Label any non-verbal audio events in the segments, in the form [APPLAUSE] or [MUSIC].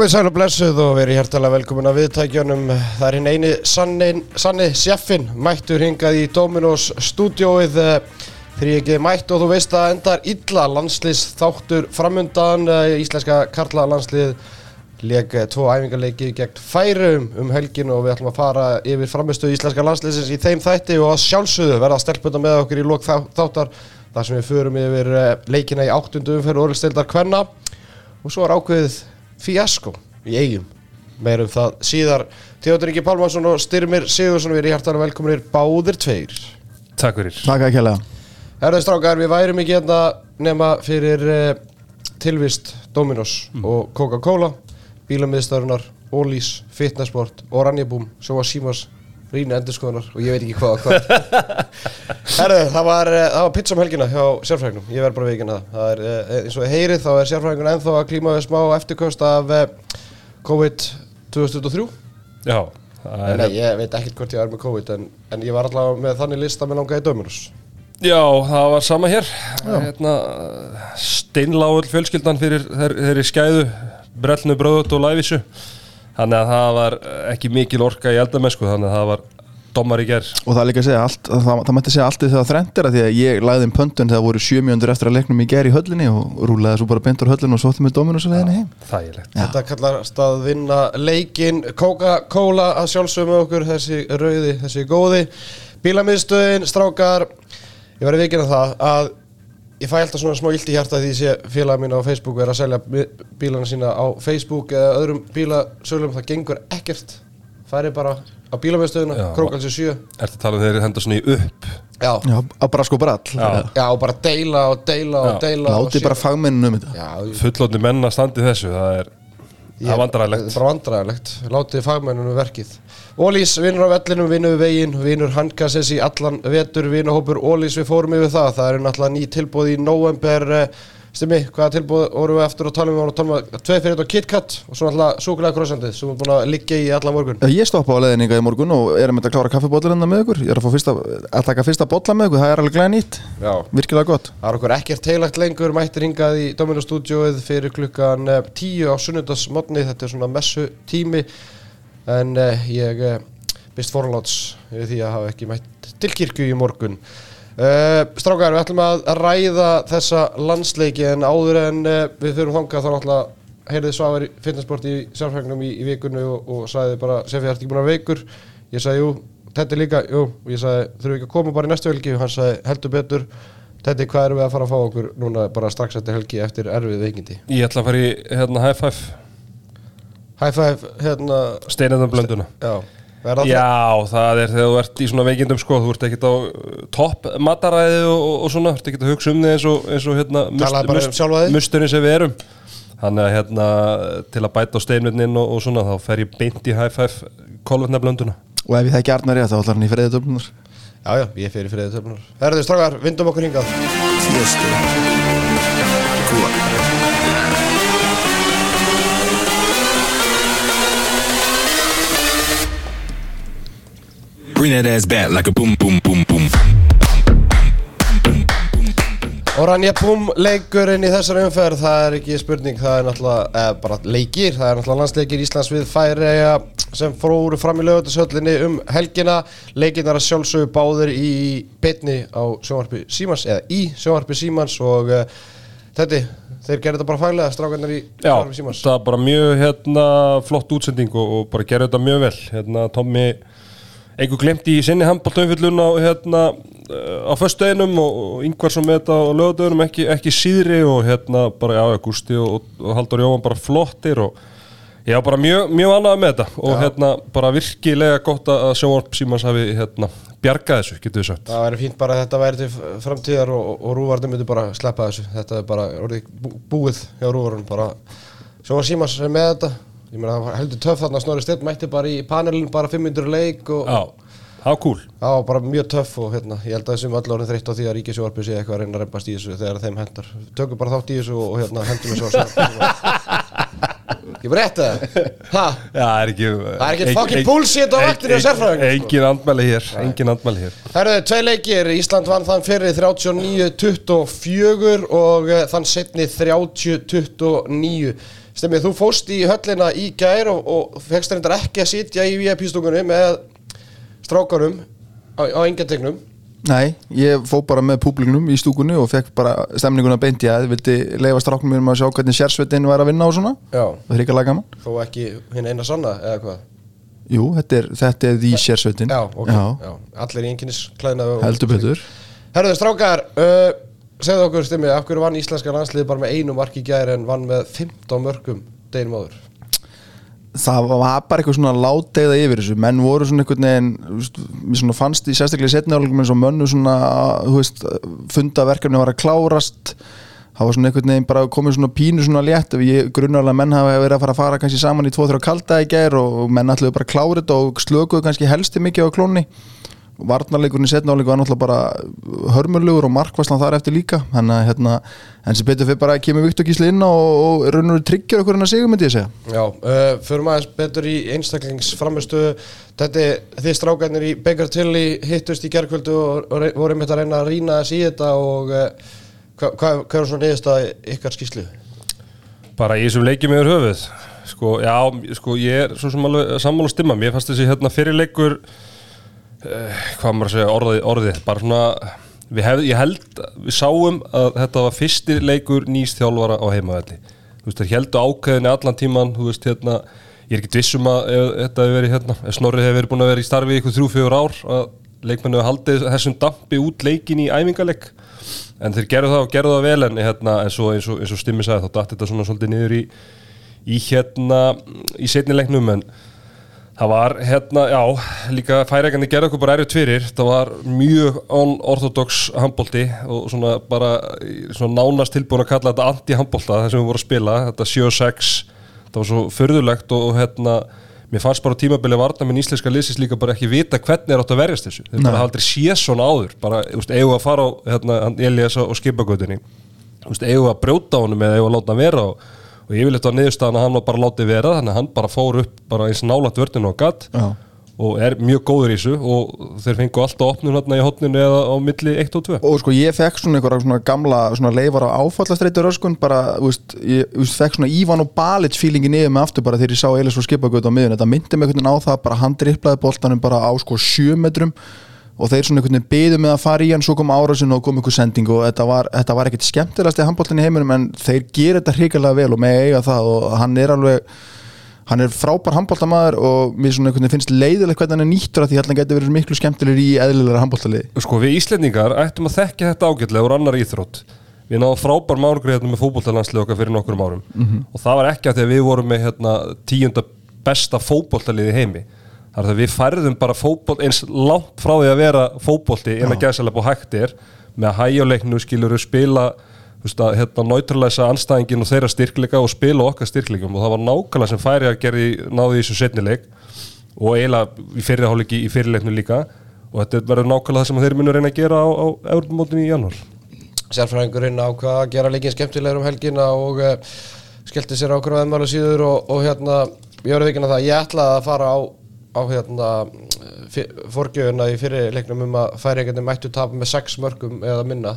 Komið sæl og blessuð og verið hjertalega velkomin að viðtækjunum. Það er hinn eini sanni sjeffin mættur hingað í Dominos stúdióið þegar ég ekki mætt og þú veist að endar illa landslýs þáttur framundan. Íslenska Karla landslýð leg tvo æfingarleiki gegn færum um helgin og við ætlum að fara yfir framistöðu Íslenska landslýsins í þeim þætti og að sjálfsögðu verða stelpunda með okkur í lók þáttar þar sem við förum yfir leikina í áttundu umferð orðistildar Kvenna og svo er ákveðið fíasko í eigum meirum það síðar. Teodor Ingi Pálmarsson og Styrmir Sigursson við erum hjartalega velkominir báðir tveir. Takk fyrir. Takk að kjælega Herðið strákar, við værum ekki hérna nema fyrir eh, tilvist Dominos mm. og Coca-Cola bílamiðstöðunar, Ólís, Fitnessport og Rannjabúm, sem var Símars Rínu endurskoðunar og ég veit ekki hvað hvað. [LAUGHS] Herðu, það var, eh, það var pizza um helgina hjá sérfræðingnum, ég verð bara veikinn að það. Er eh, eins og heyrið þá er sérfræðingun ennþá að klíma við smá eftirkvöst af eh, COVID 2023 Já Nei, ég veit ekkert hvort ég er með COVID en, en ég var alltaf með þannig lista með langaði dömunus Já, það var sama hér. Hérna, Steinláður fjölskyldan fyrir þeirri skæðu brellnu bröðut og læfisu þannig að það var ekki mikil orka í eldamessku þannig að það var domar í gerð og það er líka að segja allt það, það mætti segja allt þegar það þrendir að því að ég lagði um pöntun þegar voru sjömjöndur eftir að leiknum í gerð í höllinni og rúlaði svo bara beintur höllinu og sótti með dominus og leginni heim. Þægilegt. Þetta kallar stað vinna leikin Coca-Cola að sjálfsögum okkur þessi rauði, þessi góði. Bílamiðstöðin, strákar ég var í vikina það að ég fæ alltaf svona smá illt í hjarta því að félaga mín á Facebook er að selja bílana sína á Facebook eða öðrum bílasölum, það gengur ekkert. Færi bara á bílamöðstöðuna Krókalsi 7 Er þetta talað um þegar þið hendur svona í upp? Já, Já að bara sko bara all. Já, Já og bara deila og deila Já. og deila Láti bara fagmenninu um þetta. Fullótni menna standi þessu, það er, það er vandræðilegt Það er bara vandræðilegt, látið fagmenninu verkið Ólís vinnur á vellinum, vinnur við veginn, vinnur handkasses í allan vetur, vinnuhópur Ólís við fórum yfir það, það eru náttúrulega ný tilbúð í november, eh, stimmi, hvaða tilbúð vorum við eftir að tala um, við vorum að tala um tveið fyrir þetta KitKat og svo náttúrulega súkulega krossandið sem við erum búin að liggja í alla morgun. Ég stoppa á leðninga í morgun og er að að klára kaffibótlinna með ykkur, ég er að fyrsta, að taka fyrsta botla með ykkur, það er alveg glæð nýtt, Já. virkilega gott. Það er okkur ekkert heilagt lengur, mættir hingað í Dominó stúdjóið fyrir klukkan 10 eh, á sunnundagsmotni, þetta er svona messu tími en uh, ég uh, byrst forláts við því að hafa ekki mætt til kirkju í morgun. Uh, Strákar, við ætlum að ræða þessa landsleiki en áður en uh, við þurfum þangað þá náttúrulega heyrðið Svavar fitnessport í sérfæknum í, í vikunni og, og sagði bara Sefi, það ert ekki búin að veikur? Ég sagði, jú, Tetti líka, jú og ég sagði, þurfum við ekki að koma bara í næstu helgi? Og hann sagði, heldur betur. Tetti, hvað erum við að fara að fá okkur núna bara strax eftir helgi eftir erfið veikindi? Ég ætla að fara í hérna high five High five, hérna. Steinarðan blönduna. Já Já, það er þegar þú ert í svona veikindum sko, þú ert ekkert á uh, topp mataræði og, og, og svona, þú ert ekkert að hugsa um þig eins og, eins og hérna must, um musturinn sem við erum. Þannig að hérna til að bæta á steinvindin og svona þá fer ég beint í high five kolvetnablönduna Og ef ég það ekki arnar ég þá ætlar hann í friðið töflunar Já, já, ég fer í friðið töflunar Herðu strafgar, vindum okkur hingað. Fjöstu Bring that ass back like a boom boom boom boom. Oranje Búm leikurinn í þessar umferð, það er ekki spurning, það er náttúrulega, eða bara leikir, það er náttúrulega landsleikir Íslands við Færiða sem fóru fram í lögutarsöllinni um helgina, leikinnar að sjálfsögðu báður í betni á sjónvarpi Símans, eða í sjónvarpi Símans og uh, þetta, þeir gerði þetta bara faglega, strákarnar í sjónvarpi Símans. Já, það var bara mjög hérna, flott útsending og, og bara gerði þetta mjög vel, hérna Tommi einhver glemt í sinni handbóltaumfjöldun á, hérna, á föstudeginum og yngvar sem með þetta á lögadögunum ekki, ekki síðri og hérna bara já, Gusti og, og Haldur Jóhann bara flottir og já, bara mjög, mjög annað með þetta og já. hérna bara virkilega gott að sjónvarp Símans hafi hérna bjarga þessu, getur við sagt. Það væri fínt bara að þetta væri til framtíðar og, og Rúvarnir myndi bara sleppa þessu, þetta er bara búið hjá Rúvarnir bara sjónvarp Símans með þetta ég meina það heldur töff þarna. Snorri Steinn mætti bara í panelin bara 500 leik og Já, það var cool. Já, bara mjög töff og hérna ég held að þessum öll árið þreytt á því að Ríkisjórfi sé eitthvað að reyna að reymbast í þessu þegar þeim hendar tökum bara þátt í þessu og, og hérna hendum þessu á [LAUGHS] Ég var rétt að það það er ekki Það er ekkert fucking bullshit á vaktinni á sérfræðingum, sko. Engin andmæli hér, engin andmæli hér. Það eru tvei leikir, Ísland vann þann fyrir 39-24 og uh, þann setni 30-29 Stemmið, þú fóst í höllina í gær og, og fegst reyndar ekki að sitja í VIP-stúkunni með strákarum á, á engategnum. Nei, ég fó bara með públingnum í stúkunni og fekk bara stemninguna beint ég vildi leifa stráknum mér að sjá hvernig sérsveitin var að vinna og svona. Já, það er ekki að laga gaman þó ekki hinn eina sanna eða hvað? Jú, þetta er, þetta er því sérsveitin. Já, ok, já. allir í einkennisklæðina og- heldur betur. Herðu strákar, uh, segðu okkur Stemmi, af hverju vann íslenska landslið bara með einu marki í gær en vann með 15 mörgum deginum áður? Það var bara eitthvað svona láteiða yfir þessu. Menn voru svona einhvern veginn mér svona fannst í sérstaklega setniálugum eins og mönnu svona, þú veist, fundaverkefni var að klárast. Það var svona einhvern veginn bara komið svona pínu svona létt. Grunnalega menn hafa verið að fara að fara kannski saman í 2-3 kalda í gær og menn ætluðu bara að klára þetta og slökuðu kannski helsti mikið á klónni varnarleikurinn í setniálugum var náttúrulega bara hörmurlegur og markvæslan þar eftir líka. Þannig að hérna, en sem betur fyrir bara að kemur Viktor Gísli inn og, og raun og veru tryggjar okkur en að sigum myndi ég segja. Já, uh, förum aðeins betur í einstaklingsframistu Þetta er þið strákarnir í Baker Tilly hittust í gerkvöldu og, og rey- voru einmitt að reyna að rýna þess í þetta og uh, hvað hva, hva er svona niðurst að ykkar skýslu? Bara í þessum leikjum yfir höfuð. Sko, já, sko, ég er svo sem alveg sammála stimma. Mér fannst þessi hérna fyrirleikur uh, Hvað maður að segja, orðið, orðið Bara svona, hef, ég held Við sáum að þetta var fyrsti leikur nýst þjálfara á heimavelli. Þú veist, þeir heldu ákveðinni allan tíman Þú veist, hérna Ég er ekki vissum að ef, þetta hefur verið hérna Ef Snorri hefur verið búin að vera í starfi ykkur þrjú, fjögur ár Að leikmennu haldið þessum dampi út leikin í æfingaleg En þeir gerðu það og gerðu það vel En, hérna, en svo, eins, og, eins og Stimmi sagði þá datt þetta svona svolítið niður í í hérna í setni leiknum en það var hérna, já, líka færækandi gerði okkur bara erfitt fyrir, það var mjög unorthodox handbólti og svona bara svona nánast tilbúin að kalla þetta anti-handbólta það sem við vorum að spila, þetta 7-6 það var svo förðulegt og, og hérna mér fannst bara á tímabili varna minn íslenska liðsins líka bara ekki vita hvernig er átt að verjast þessu. Þeir bara aldrei séð svona áður. Bara, þú veist, eigum að fara á hérna, Elias og skipagötunni? Þú veist, eigum að brjóta honum eða eigum að láta hann vera og, og ég vil eftir að niðurstaðan að hann var bara látið vera þannig að hann bara fór upp bara eins nálægt vörðinu og gatt Já. og er mjög góður í þessu og þeir fengu alltaf opnun hérna í hotninu eða á milli 1 og 2 og sko ég fekk svona einhverja svona gamla svona leifar á áfallastreitur öskun bara, þú veist, ég þú veist, fekk svona Ívan og Balic feelingin yfir mig aftur bara þegar ég sá Elis og skipagötu á miðun, þetta myndi mig einhvern veginn á það bara hann dripplaði boltanum bara á sko sjö metrum og þeir svona einhvern veginn byðu með að fara í hann svo kom árásin og kom einhver sending og þetta var, þetta var ekkit skemmtilegast í handboltin í heiminum en þeir gera þetta hrikalega vel og með eiga það og hann er alveg hann er frábær handbóltamaður og mér svona einhvern veginn finnst leiðilegt hvernig hann er nýttur að því hann getur verið miklu skemmtilegur í eðlilega handbóltaliði Sko við Íslendingar ættum að þekkja þetta ágætlega úr annar íþrótt. Við náðum frábær márgrið hérna með fótboltalandslið okkar fyrir nokkurum árum. Og það var ekki að því að við vorum með hérna, tíunda besta fótboltalið í heimi Það það að við færðum bara fótbolt eins langt frá því að vera fótbolti en að og hægt er með að hægjuleiknu skilur spila þú veist, að hérna, náttúrulega anstæðingin og þeirra styrkleika og spila okkar styrkleikum. Og það var nákvæmlega sem færi að gerði náði í þessu setnileik og eiginlega í fyrirháleiki í fyrirleiknu líka. Og þetta verður nákvæmlega það sem þeir munu reyna að gera á, á Európamótinu í janúar. Sérfræðingurinn ákvað að gera leikin skemmtilegur um helgina og skellti sér á okkur á emmælu síður og, og ég verður ekki að það, ég ætlaði að fara á, á hérna fórgjöfuna í fyrir leiknum um að færi mættu tapa með sex mörgum eða minna.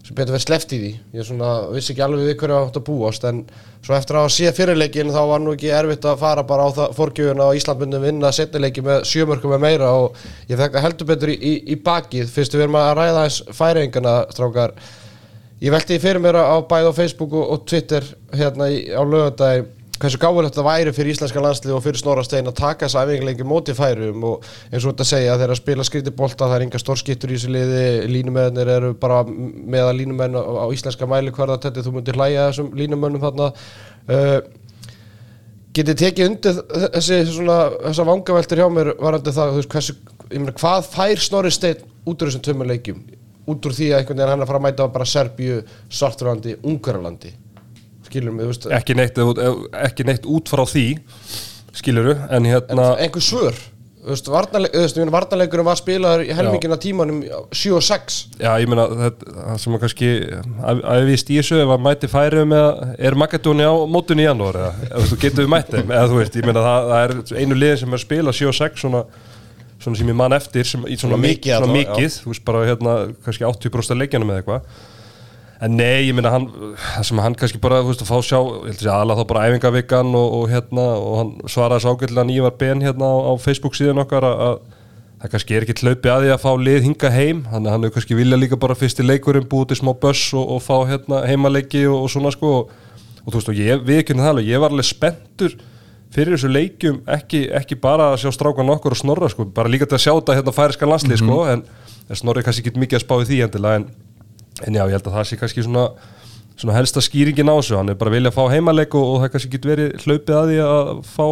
Sem betur verið sleft í því. Ég svona, vissi ekki alveg við hverju átt að búast en svo eftir að sé fyrirleikin þá var nú ekki erfitt að fara bara á fórgjöfuna og Íslandbundum vinna setnileiki með sjömörkum með meira og ég fekk að heldur betur í, í, í bakið. Fyrstu við erum að ræða eins færingana strákar. Ég velti því fyrir mér á bæð á Facebook og, Twitter hérna í, á lögadagi hversu gáðilegt það væri fyrir íslenska landslið og fyrir Snorra Stein að taka þess aðvingilengi móti færum og eins og þetta segja þegar að spila skriti bolta það er enga stórskittur í þessu liði línumennir eru bara meða línumenn á, íslenska mæli hverða þetta þú myndir hlæja þessum línumennum þarna. Uh, getið tekið undir þessi svona, þessa vangaveltur hjá mér varandi það veist, hversu, meina, hvað fær Snorri Stein út úr þessum tömur leikjum? Út úr því að einhvern veginn hann er að fara að mæta bara Serbíu, Svarturlandi, Ungarlandi mig, ekki neitt, ekki neitt út frá því skiluru, en hérna einhver svör Þú veist, varnarleik, þú veist, ég meina, varnarleikurinn var spilaður í helmingina tímanum 7 og 6 Já, ég meina, það sem að kannski að við stýrsu ef að mæti færi með er Magadóni á mótunni í janúar eða, eða þú getur við mætt þeim eða þú veist, ég meina, það, það er einu liðin sem er spila 7 og 6 svona, svona sem ég man eftir sem, svona, Svona mikið, mikið svona allavega, mikið þú veist, bara hérna, kannski 80% af leikjanum eða eitthvað en nei, ég meina, hann það sem hann kannski bara, þú veist, að fá sjá ég held að sé aðalega þá bara æfingavikan og, og hérna, og hann svaraði ágætlega nývar ben hérna á, á Facebook síðan okkar að, að það kannski er ekki hlaupi að því að fá lið hinga heim. Hann hefur kannski vilja líka bara fyrst í leikurinn búið til smá börs og, og fá hérna heimaleiki og, og svona sko. Og, þú veist og ég við ekki það alveg, ég var alveg spenntur fyrir þessu leikjum ekki, ekki bara að sjá strákan okkur og snorra sko, bara líka til að sjá þetta hérna færiska landslið sko. En, en snorri kannski ekki mikið að spá í því endilega en, en já, ég held að það sé kannski svona svona helsta skýringin á þessu, hann er bara vilja að fá heimaleik og, og það kannski getur verið hlaupið að því að fá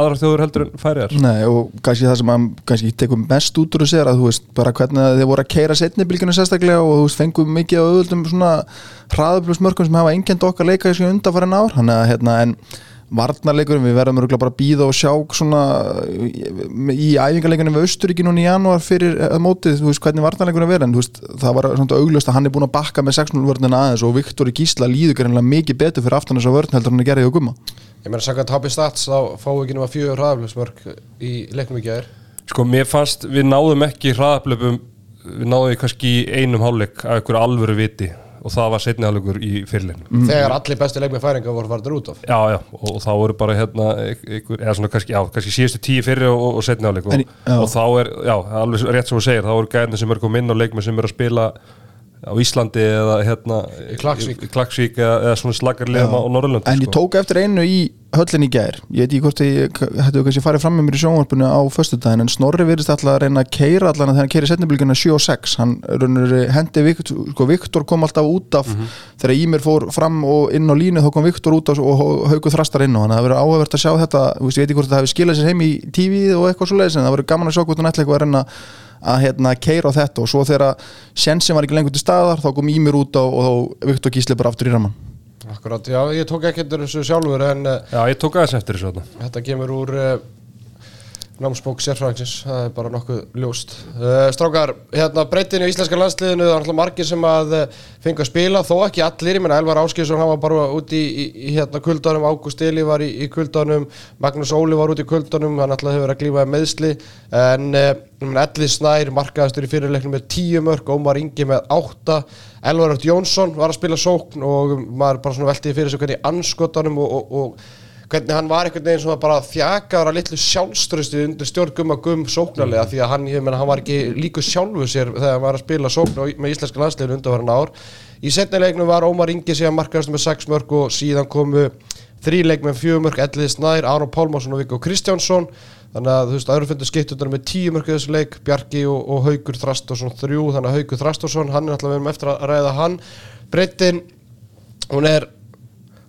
aðra þjóður heldur en færiðar Nei, og kannski það sem hann kannski tekur mest út úr þessu er að þú veist bara hvernig þið voru að keira setnibilginu sérstaklega og þú veist fengum mikið á auðvöldum svona hraðuplusmörkum sem hafa engjönd okkar leika þessu undanfærin ár. Hann að hérna en varnarleikurinn, við verðum bara að býða og sjá svona í æfingarleikunum við Östuríki núna í janúar fyrir að mótið, þú veist hvernig varnarleikurinn verður en veist, það var svona augljóst að hann er búin að bakka með 6-0 vörnina aðeins og Viktor Gísla líður greinlega mikið betur fyrir aftan þess að vörn heldur hann að gera í og gumma. Ég meina, sakka Topi Stats, þá fáum við ekki nema fjögur hraðaflöfsmörk í leiknum í gæðir Sko, mér fannst, við náðum ekki hraðablöfum, við náðum því kannski í einum hálfleik af einhverju alvöru viti og það var setni hálfleikur í fyrirleiknum. Þegar allir bestu leikmið færinga voru farið út af. Já, já, og, og þá voru bara hérna, einhver, eða svona kannski, já, kannski síðustu tíu fyrir og, og setni hálfleik og, og þá er, já, alveg rétt sem þú segir, þá eru gæðin sem eru komið inn á leikmið sem eru að spila á Íslandi eða hérna í Klaksvík. eða, eða svona slagarliðum á Norrlöndum En ég tók eftir einu í höllin í gær. Ég veit ekki hvort ég hættu kannski farið fram með mér í sjónvarpinu á föstudaginn en Snorri virðist alltaf að reyna að keira allan þegar hann keiri setnibilgjuna 7 og 6 hann raunur, hendi Viktor, sko, Viktor kom alltaf út af þegar Ímir fór fram og inn á línu þá kom Viktor út af og haugu þrastar inn á hann. Það verður áhugavert að sjá þetta ég veit ekki hvort þetta hefði skilað sér heim í TV og eitthvað svo leiðis en það verður gaman að sjá hvort hann ætla eitthvað að reyna að hérna, keira á þetta. Og svo þegar Sjensin var ekki lengur til staðar þá kom Ímir út á og þá Viktor Gísli bara aftur í raman Akkurat, já, ég tók ekki eftir þessu sjálfur en uh, Já, ég tók aðeins eftir þessu þarna. þetta kemur úr uh, námsbók sérfræðingsins, það er bara nokkuð ljóst. Uh, strákar, hérna breytin í íslenska landsliðinu, það er alltaf margir sem að uh, fengu að spila, þó ekki allir, ég menna Elvar Áskilsson, hann var bara úti í, í, í hérna kuldanum, Ágúst Eli var í, í kuldanum, Magnús Óli var úti í kuldanum, hann alltaf hefur verið að glífa meðsli, en uh, Elli Snær, markaðastur í fyrirleiknum með tíu mörg, Ómar Ingi með átta, Elvar Jónsson var að spila sókn og maður bara svona veltiði fyrir sig hvernig anskotanum og, og, og hvernig hann var einhvern veginn svona bara þjakaður að litlu sjálfströstu undir stjórn gumma gumm sóknarlega því að hann, ég meina, hann var ekki líku sjálfu sér þegar hann var að spila sókn á- með íslenska landsliðinu undanverðan ár. Í setnileiknum var Ómar Ingi síðan markaðast með 6 mörg og síðan komu þríleik með 4 mörg, Ellið Snær, Aron Pálmarsson og Viggo Kristjánsson. Þannig að þú veist, öðru fundur skiptundar með 10 mörg í þessu leik, Bjarki og, og Haugur Þrastarsson 3, þannig að Haugur Þrastarsson hann er alltaf við erum eftir að ræða hann. Breytin, hún er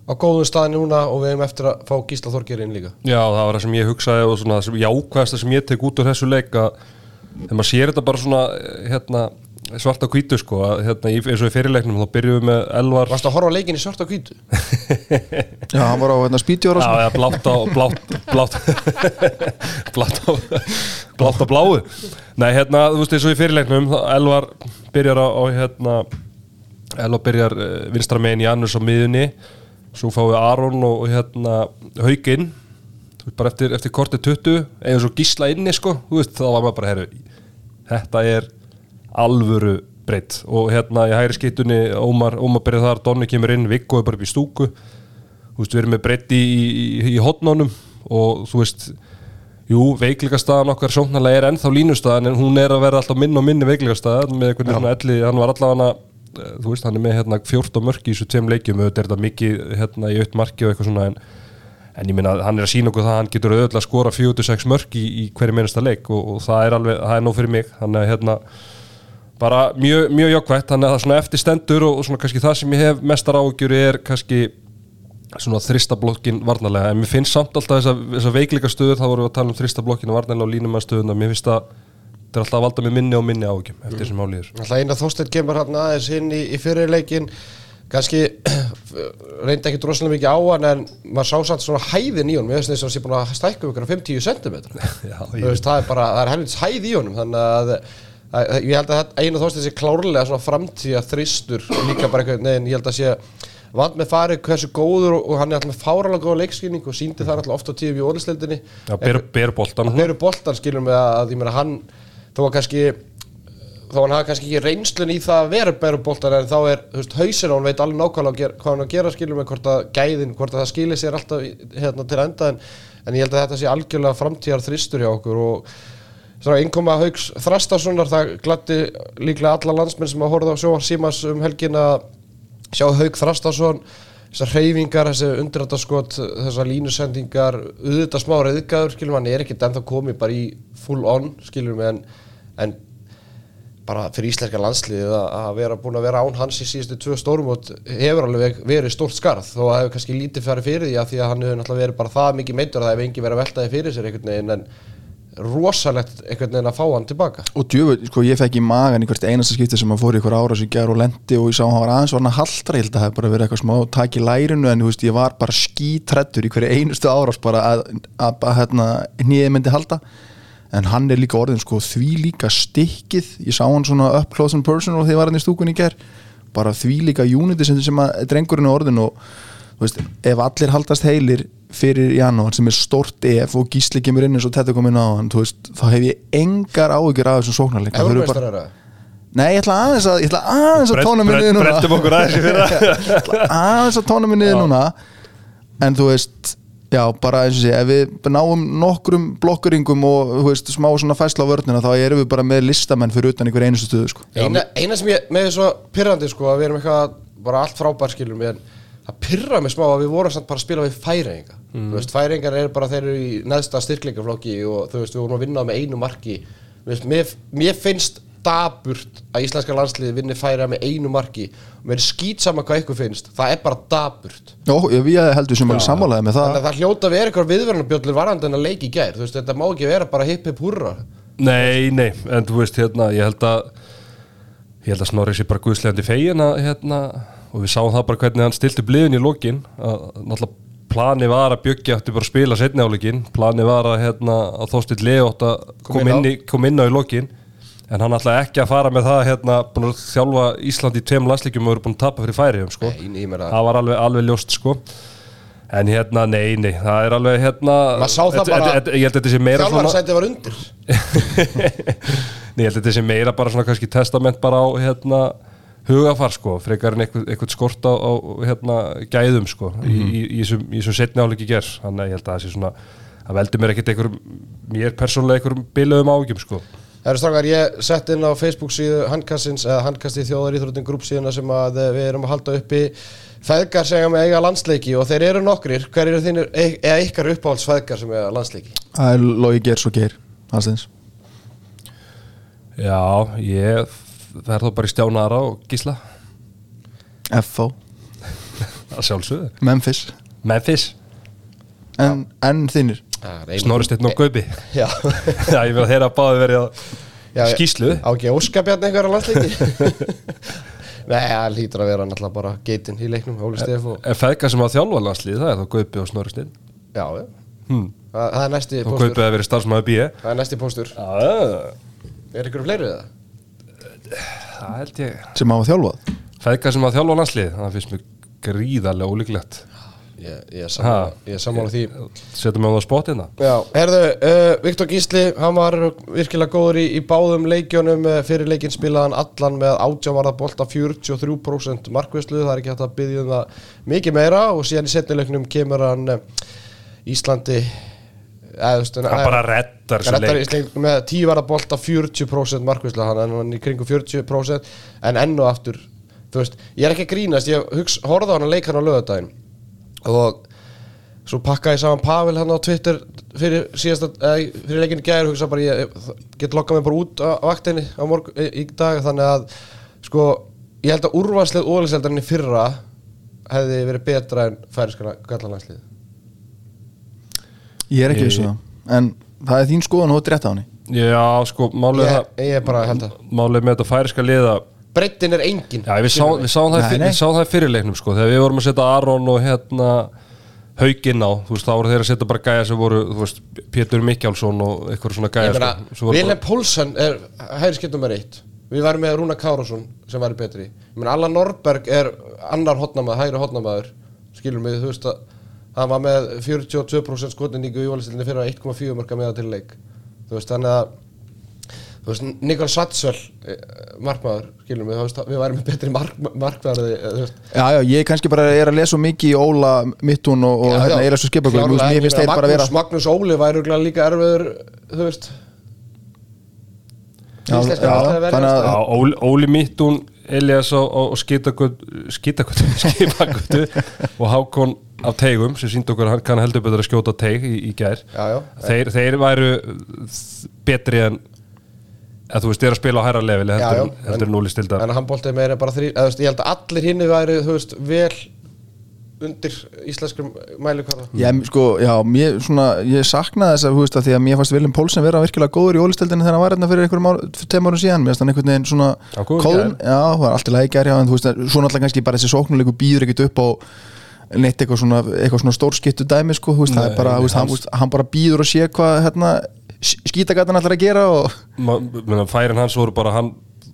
á góðum staði núna og við erum eftir að fá Gísla Þorgeir inn líka. Já, það var það sem ég hugsaði og svona það sem jákvæðasta sem ég tek út úr þessu leik að þegar maður sér þetta bara svona hérna, svarta hvítu sko að, hérna, í- eins og í fyrirleiknum þá byrjuðum við með Elvar. Varst að horfa á leikin í svart og hvítu? [LAUGHS] Já, hann var á hérna, spítjóra Já, já, blátt á blátt blátt [LAUGHS] blátt á blátt á bláu. Nei, hérna, þú veist eins og í fyrirleiknum þá Elvar byrjar á, hérna Elvar byrjar uh, vinstra megin í annars á miðunni svo fáum við Aron og, og hérna Hauginn bara eftir, eftir kortið 20 eða svo gísla inni sko. Veist, þá var maður bara, herru þetta er alvöru breytt. Og hérna í hægri skittunni Ómar, Ómar byrjar þar, Donni kemur inn Viggo er bara upp í stúku. Veist, við erum með breytt í, í, í hotnónum og þú veist jú, veikleikastaðan okkar sóknarlega er ennþá línustaðan en hún er að vera alltaf minn og minni veikleikastaðan með einhvern veginn elli, hann var allavega þú veist, hann er með hérna 14 mörki í þessu tveim leikjum, auðvitað er þetta mikið hérna í aukt marki og eitthvað svona en, en ég minna, hann er að sína okkur það að hann getur auðvitað að skora 4-6 mörki í, í hverju minnasta leik og, og það er alveg, það er nóg fyrir mig. Hann er hérna bara mjög, mjög jokkvætt, þannig að það er svona eftir stendur og, og svona kannski það sem ég hef mestar áhugjur er kannski svona þristablokkin varnarlega, en mér finnst samt alltaf þessa, þessa veikleika stöður, þá vorum við að tala um þristablokkin varnarlega og línum þetta er alltaf að valda með minni og minni áhugjum eftir þessum álíður Alltaf eina þósteinn kemur hann aðeins inn í, í fyrirleikin kannski [CLEARS THROAT] reyndi ekki droslega mikið á hann en maður sá samt svona hæðin í honum. Ég veist þess að það sé búin að stækka um ykkur 5-10 cm það er bara, það er helvits hæð í honum þannig að, að ég held að þetta- einu þóst þessi klárlega svona framtíða þristur líka bara einhvern veginn, ég held að sé vant með farið hversu góður og, hann er alltaf fáralega góða leikskýning og síndi það alltaf oft á tíu í ólisteldinni Já, ber, ber boltan hann eru boltan skilur með að, að ég meina hann þó að kannski þó hann hafa kannski ekki reynslun í það að vera bæru boltan en þá er, þú veist, hausinn á hann veit alveg nákvæmlega gera, hvað hann að gera skilur með hvort að gæðin, hvort að það skilir sér alltaf hérna til enda en, en ég held að þetta sé algjörlega framtíðar þristur hjá okkur og einkoma haugs þrastarssonar það gladdi líklega alla landsmenn sem að horfa á sjóar símas um helgin að sjá haug þrastarsson þessar hreyfingar, þessi undirrættaskot þessar línusendingar, auðvitað smá reyðgæður, skilum hann er ekkert ennþá komið bara í full on, skilum en, en bara fyrir íslenska landsliðið að, vera búin að vera án hans í síðustu tvö stórmót hefur alveg verið stórt skarð. Þó að hefur kannski lítið farið fyrir því að því að hann hefur náttúrulega verið bara það mikið meittur að það hefur engi verið að veltaði fyrir sér einhvern veginn en rosalegt einhvern veginn að fá hann tilbaka. Og djöfull, sko, ég fekk í magan í hvert einasta skipti sem að fór í ykkur ára sem gerur og lendi og ég sá hann var aðeins var hann haldra, ég held að það hef bara verið eitthvað smá tak í lærinu en veist, ég var bara skítrættur í hverju einustu áras bara að, að, að hérna, nýðið myndi halda. En hann er líka orðin sko því líka stikkið, ég sá hann svona up close and personal þegar ég var hann í stúkunni í ger bara því líka unity sem, sem að drengurinn er orðin og veist, ef allir haldast heilir fyrir janúar sem er stort ef og gísli kemur inn eins og þetta komin á hann, veist, þá hef ég engar áhyggjur af þessum sóknarleik. Það þurfi bara- Nei, ég ætla aðeins að, ég ætla aðeins að tóna mig niður núna. Brettum okkur aðeins í fyrra. [LAUGHS] Ég ætla aðeins að tóna mig niður núna. En þú veist, já, bara eins og sé Ef við náum nokkrum blokkuringum og veist, smá svona fæsla á vörnina þá erum við bara með listamenn fyrir utan einhver einustu stöðu sko. eina, eina sem ég, með því svo pyrrandi sko að við erum eitthvað bara allt frábær skilur en það pyrra mig smá að við vorum samt bara að spila við færinga Mm. þú veist, færingar eru bara þeir eru í neðsta styrkleikaflokki og þú veist, við vorum að vinna með einu marki. Þú veist, mér, mér finnst daburt að íslenska landsliði vinni færa með einu marki. Og mér er skýt sama hvað ykkur finnst. Það er bara daburt Jó, ég við heldur sem alveg sammálaði með það. Þannig að það hljóta að vera eitthvað viðverðanabjöllur varandi en að leiki í gær, þú veist, þetta má ekki vera bara hipp hipp hurra. Nei, nei, en þú veist hérna Ég held að Ég held að Snorri sé bara guðslegandi fegin að hérna Og við sáum það bara hvernig hann stilti bliðin í lokin að náttúrulega plani var að Bjöggi átti bara að spila setni áleikin plani var að, hérna, að Þorstill Leo átti að Kom koma inn inn, kom inn á í lokin en hann ætlaði ekki að fara með það hérna, búin að þjálfa Ísland í tveim landsleikjum og eru búin að tapa fyrir færiðum sko. Það var alveg, alveg ljóst sko. en hérna, nei, nei það er alveg hérna Maður sá það bara- þjálfarsæti var undir [LAUGHS] Nei, ég held að þetta sé meira bara svona kannski testament bara á hérna hugafar sko, frekar en eitthvað, eitthvað skort á, á hérna gæðum sko í, í, í þessum, setni áleiki ger þannig að ég held að það sé svona það veldur mér ekkert einhverjum, mér persónulega einhverjum biluðum ágjum sko. Það eru strákar, ég sett inn á Facebook síðu handkastins, eða handkasti þjóðar íþróttin grúp síðuna sem að eh, við erum að halda uppi. Feðgar sem eiga með eiga landsleiki og þeir eru nokkrir, hver eru þínir e- eða ykkar uppáhalds feðgar sem eiga landsleiki? Það er Lói Gers og Geir Hallsteins Já, ég verð þá bara í stjánara og gísla. FO, að sjálfsögðu. Memphis. Memphis, En, en þínir Snorri Steinn og Gaupi. Já, [LAUGHS] Já, ég vil að þeirra báði verið á Já, skýslu á ekki óskapjarn eitthvað á landsleiki? [LAUGHS] Nei, það lítur að vera náttúrulega bara geitin í leiknum, Óli Stef og En feðgar sem að þjálfa landslið, það er þá Gaupi og Snorri Steinn. Já, já, hmm. það, það er næsti og póstur. Gaupi að verið starfsmæður bíu Það er næsti póstur. Já, Er ykkur fleiri það? Það held ég. Sem hafa þjálfað? Feðgar sem að þjálfa landslið, það finnst mér gríðarlega ólíklegt. Ég, ég er sammála, ég er sammála því. Settum við á hérna Já, herðu, uh, Viktor Gísli, hann var virkilega góður í, í báðum leikjónum uh, fyrir leikinn spilaði hann allan með átjámarða bolta 43% markvæslu, það er ekki hægt að byggja um það mikið meira og síðan í setnileiknum kemur hann uh, Íslandi Hann bara reddar Rettar leik með 10 varða bolta 40% markvæslu, hann hann í kringum 40% en enn og aftur þú veist, ég er ekki að grínast, ég horfði á hann að leika hann á lögadaginn og svo pakkaði saman Pavel hann á Twitter fyrir síðasta, eða fyrir leikinu gæður hugsa bara ég, get lokkað mig bara út á vaktinni á morg, í, í dag. Þannig að sko, ég held að úrvarslið óliseldarinn í fyrra hefði verið betra en færiskana gallanlandslið Ég er ekki Ég- vissu það. En það er þín skoðan og þú ert rétt á henni. Já, sko, málið ég, það ég er bara að held að Málið með þetta færiska liða breyttin er engin Já, við, sá, við sáum það, Nei, fyr, nei. við sáum það í fyrirleiknum sko, þegar við vorum að setja Aron og hérna hauginn á, þú veist, þá voru þeir að setja bara gæja sem voru, þú veist, Pétur Mikkjálsson og eitthvað svona gæja Ég meina, sko, Vilhelm Pólsen er hægri skipt nummer eitt. Við varum með Rúna Kárásson sem væri betri. Ég meina, Allan Norberg er annar hotnamaður, hægri hotnamaður skilur mig, þú veist að hann var með 42% skotningu í úrvalstilinni fyrir að 1,4 mörka meða til leik. Þú veist, þannig að þú veist, Nikol Satsvel markmaður, skilur mig, þú veist, við værum með betri mark, markmaður, þú veist. Já, já, ég kannski bara er að lesa mikið í Óla Mittún og, og hérna er skipakvöld Klárlega, Mér ég finnst þeir bara vera Magnús, Óli væri líka erfiður þú veist. Já, já, þannig að- að- Já, Óli, Óli Mittún, Elias og, og Skitakötu Skipakötu [LAUGHS] og Hákon af teigum sem sínd okkur hann kann heldur betur að skjóta teig í, í gær. Já, já. Þeir, þeir væru betri en að þú veist, þeir að spila á hæra leveli heldur, heldur en- en Óli stildar En hann boltið meira bara þrý Ég held að allir hinni væri þú veist, vel undir íslenskum mælikvarða? Já, sko, já, mér, svona, ég saknaði þess að, þú veist, að því að mér fannst Viljum Pólsen vera virkilega góður í ólisteldinu þegar hann var hérna fyrir einhverjum ár, tveim árum síðan, mér finnst hann einhvern veginn svona kóðun, já, það var allt í lagi gær, já, en þú veist, svo náttúrulega kannski bara þessi sóknuleiku býður ekkert upp á neitt eitthvað svona, eitthvað svona stórskittu dæmi, sko, þú veist, það er Nei, bara, nei, þú veist, hann, hans- þú veist, hann bara býður og sé hvað, hérna, skítagatan allar að gera og, færin hans voru bara hann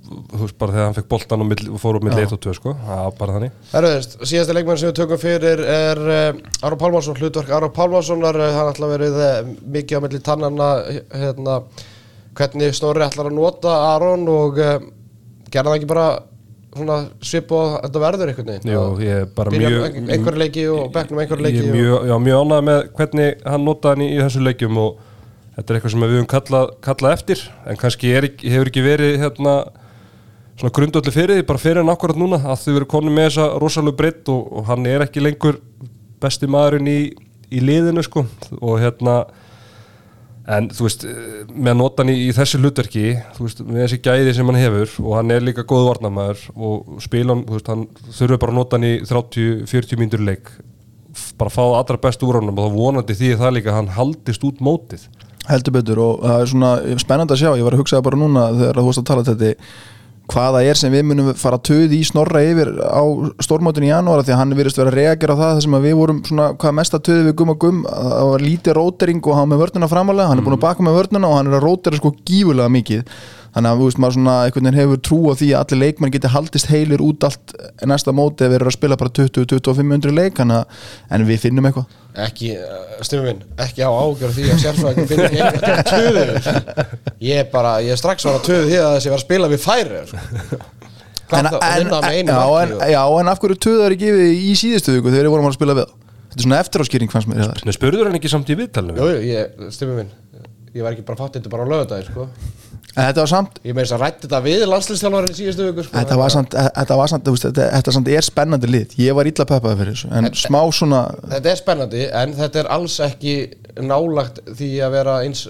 þú veist bara þegar hann fekk boltan og, og fór upp milli 1 og 2 sko, það var bara þannig. Það er veist, síðasti leikmann sem við tökum fyrir er uh, Ára Pálmarsson, hlutverk Ára Pálmarssonar. Uh, hann ætla verið uh, mikið á milli tannana hérna, hvernig Snorri ætlar að nota Aron og uh, gerða það ekki bara svona svip og þetta verður veginn? Jú, ég er bara Byrja mjög ein- einhverju leiki og bekknum einhverju ég leiki mjög, já, mjög ánægð með hvernig hann notaði hann í, í þessum leikjum og þetta er eitthvað sem við höfum kallað, kallað eftir en kannski er, hefur ekki verið hérna svona grundöldu fyrir því bara fyrir hann akkurat núna að þau verið konum með þessa rosalega breytt og, og hann er ekki lengur besti maðurinn í, í liðinu sko. Og hérna en þú veist, með að nota hann í, í þessu hlutverki, þú veist, með þessi gæði sem hann hefur og hann er líka góð varnamæður og spila hann, þú veist, hann þurfi bara að nota hann í 30-40 mínútur leik. Bara fá allra best úr honum og þá vonandi því það líka hann haldist út mótið. Heldur betur og það er svona spennandi að sjá, ég var að hugsa bara núna þegar þú varst að tala þetta hvaða er sem við munum fara töð í snorra yfir á stórmótinu í janúar því að hann virðist vera að reagera á það þar sem að við vorum svona hvað mesta töði við gum og gum að það var lítið rótering og hann með vörnuna framalega hann er búin að baka með vörnuna og hann er að rótera sko gífulega mikið þannig að veist maður svona einhvern veginn hefur trú á því að allir leikmenn geti haldist heilir út allt næsta móti ef við erum að spila bara 20-25 leik en við finnum eitthvað ekki, styrmi minn, ekki á ágjör því að sérfræðingum finnir ekki einhvern töðu ég er bara, ég er strax var að töðu því að þessi var að spila við færi sko. en, marki en, og- já, en af hverju töðar ekki við í síðustu viku þegar við vorum að spila við? Þetta er svona eftiráskýring fannst mér það spurður hann ekki samt í viðtalinu? Jú, ég, styrmi minn ég var ekki bara fatt þetta bara á lögadagir sko. Þetta var samt ég þess að rætti þetta við landslýstjálfarinn í síðustu viku sko. Þetta var samt, þetta var samt, þú veist, þetta, þetta samt er spennandi lið. Ég var illa peppaði fyrir þessu En smá svona, þetta er spennandi en þetta er alls ekki nálagt því að vera eins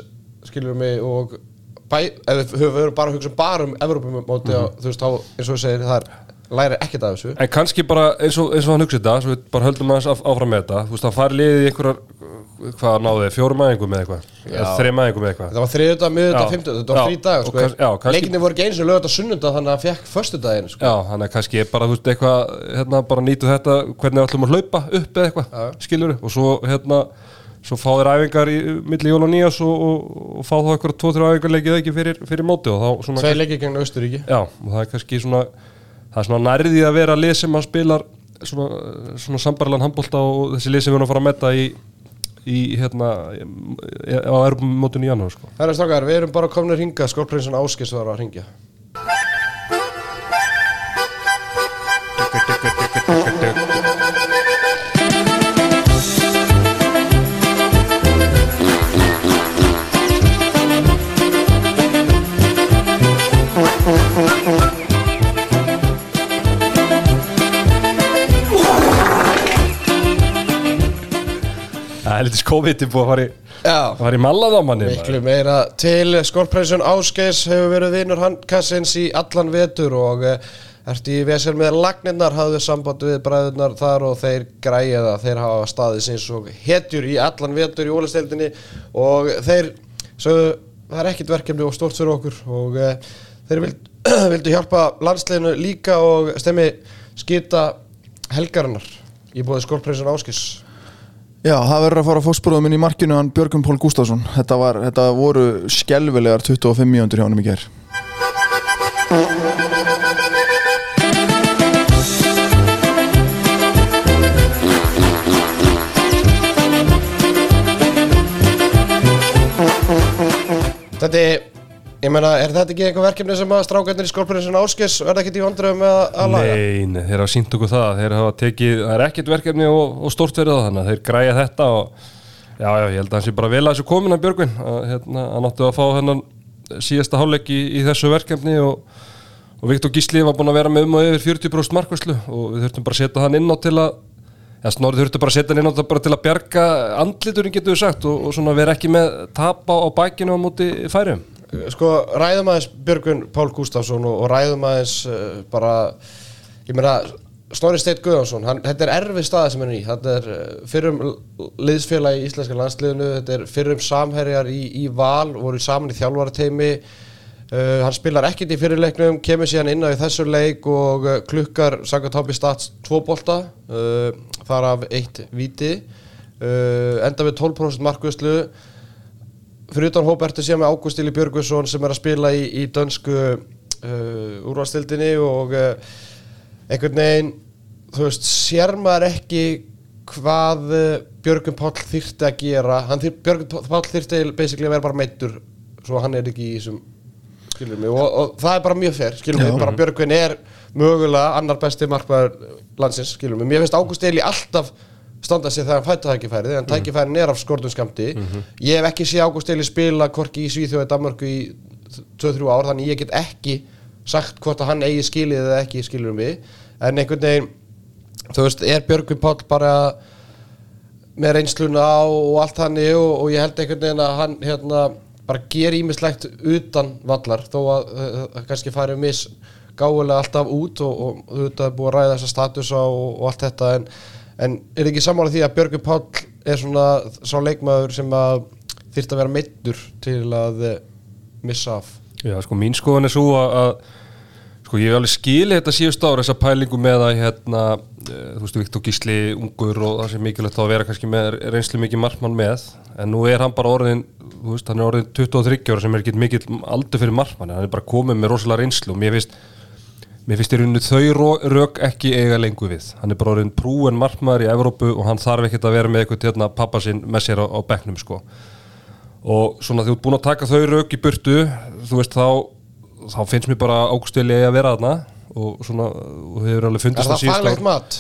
skilur mig og bæ, ef við höfum bara að hugsa bara um Evrópumóti og þú veist þá eins og við segir það er læri ekkert af þessu. En kannski bara eins og, eins og hann hugsið þetta svo við bara höldum aðeins áfram með þetta þú veist, það fari liðið í einhverjar hvað náðu þið, fjórum aðingum með eitthvað? Eða þreim aðingum með eitthvað? Þetta var þriðuta, miðuta, fymtuta, þetta var þrý dag sko. kannski- Leikinni voru ekki eins og lögða sunnunda þannig að hann fekk föstudaginn sko. Já, þannig að kannski bara, þú veist, eitthvað hérna, bara nýtu þetta, hvernig við ætlum að hlaupa upp eða eitthvað, skilur og svo, hérna, svo fá þér æfingar í milli jól og nýjas og, og, og fá þá eitthvað tvo-þrjá æfingar leikið ekki fyrir, fyrir móti og þá svona það svona það sambarlegan handbólta og þessi lið sem við erum að fara að metta í, í hérna í- á erumótinu í janúar sko. Það er strákar, við erum bara komin að ringa Skorprinsson Áskis var að ringja Það er litið skóviti búið að fara í, að fara í mallað á manni Miklu meira til Skorprinsson Áskeis hefur verið vinnur handkassins í allan vetur og uh, ertu í vesel með lagnirnar hafðu samband við bræðurnar þar og þeir græja það, þeir hafa staðið sinns og hetjur í allan vetur í ólisteildinni og þeir sögðu það er ekkit verkefni og stort fyrir okkur og uh, þeir vild, [CLEARS THROAT] vildu hjálpa landsliðinu líka og stemmi skita helgarinnar í bóði skólpreysin Áskis Já, það verður að fara að fósbróðum minn í markinu hann Björgum Pól Gustafsson þetta, var, þetta voru skelvilegar 25 mjöndur hjá hann í ger Þetta er, ég meina, er þetta ekki eitthvað verkefni sem að strákarnir í skólpreysin Áskis verða ekkert í vandröðum með að- laga? Nei, nei, þeir hafa sínt okkur það þeir hafa tekið, það er ekkert verkefni og, og stórt verið á þannig þeir græja þetta og já, já, ég held að hann sé bara vel að þessu komin að Björgvin að hérna, hann átti að fá hennan síðasta hálfleik í, í þessu verkefni og, og Viktor Gísli var búin að vera með um og yfir 40% markvæslu og við þurftum bara að setja hann inn á til að Já, Snorri þurfti bara að setja inn á þetta bara til að bjarga andliturinn getur við sagt og, og svona vera ekki með tap á, á bækinu á móti færum. Sko, ræðum aðeins Björgun Pál Gustafsson og, og ræðum aðeins uh, bara, ég meina, Snorri Steit Guðjónsson, hann, þetta er erfið staða sem hann er í, þetta er uh, fyrrum liðsfélagi í íslenska landsliðinu, þetta er fyrrum samherjar í, í val, voru saman í þjálfarateimi, uh, hann spilar ekkert í fyrirleiknum, kemur síðan inn á þessu leik og klukkar Sankt Hápi Stats tvo bolta, uh, þar af eitt viti, enda við 12% markvöslu, fyrir utan hóp ertu síðan með Ágúst Ili Björgusson sem er að spila í, í dönsku uh, úrvastildinni og uh, einhvern veginn þú veist, sér maður ekki hvað uh, Björgun Páll þyrfti að gera. Hann, þyr- Björgun Páll þyrfti basically að vera bara meittur svo hann er ekki í þessum mig og, og það er bara mjög fer skilur mig, bara Björgun er mögulega annar besti markmaður landsins skilur mig, mér finnst Ágúst Eli alltaf standa sig þegar hann fættu tækifærið en tækifærin er af skortum skamti ég hef ekki séð Ágúst Eli spila hvorki í Svíþjóði Danmarku í 2-3 ár þannig ég get ekki sagt hvort að hann eigi skilið eða ekki skilur mig. En einhvern veginn þú veist, er Björgvin Páll bara með reynsluna á og allt hannig og, og ég held einhvern veginn að hann hérna bara ger ímislegt utan vallar þó að uh, kannski farið mis gáfulega alltaf út og, og þetta er búið að ræða þessa statusa og, og allt þetta en, en er ekki sammála því að Björgvin Páll er svona sá leikmaður sem að þyrfti að vera meittur til að eh, missa af? Já, sko, mín skoðan er svo að, að sko, ég hef alveg skilið þetta síðust ára þessa pælingu með að, hérna, eh, þú veist, Viktor Gísli, ungur og það sem mikilvægt þá að vera kannski með reynslu mikið markmann með, en nú er hann bara orðin, þú veist, hann er orðin 23 ára sem er ekki mikið aldur fyrir markmann, hann er bara komið með rosalega reynslu. Og mér finnst, mér finnst í rauninu þau rök ekki eiga lengur við, hann er bara orðin prúen markmaður í Evrópu og hann þarf ekkert að vera með eitthvað, hérna, pappa sinn með sér á, á bekknum, sko og svona þú ert búin að taka þau rauk í burtu þú veist þá þá finnst mér bara águstili að vera þarna og svona og hefur alveg Er fundist það síðustu faglegt ár. mat?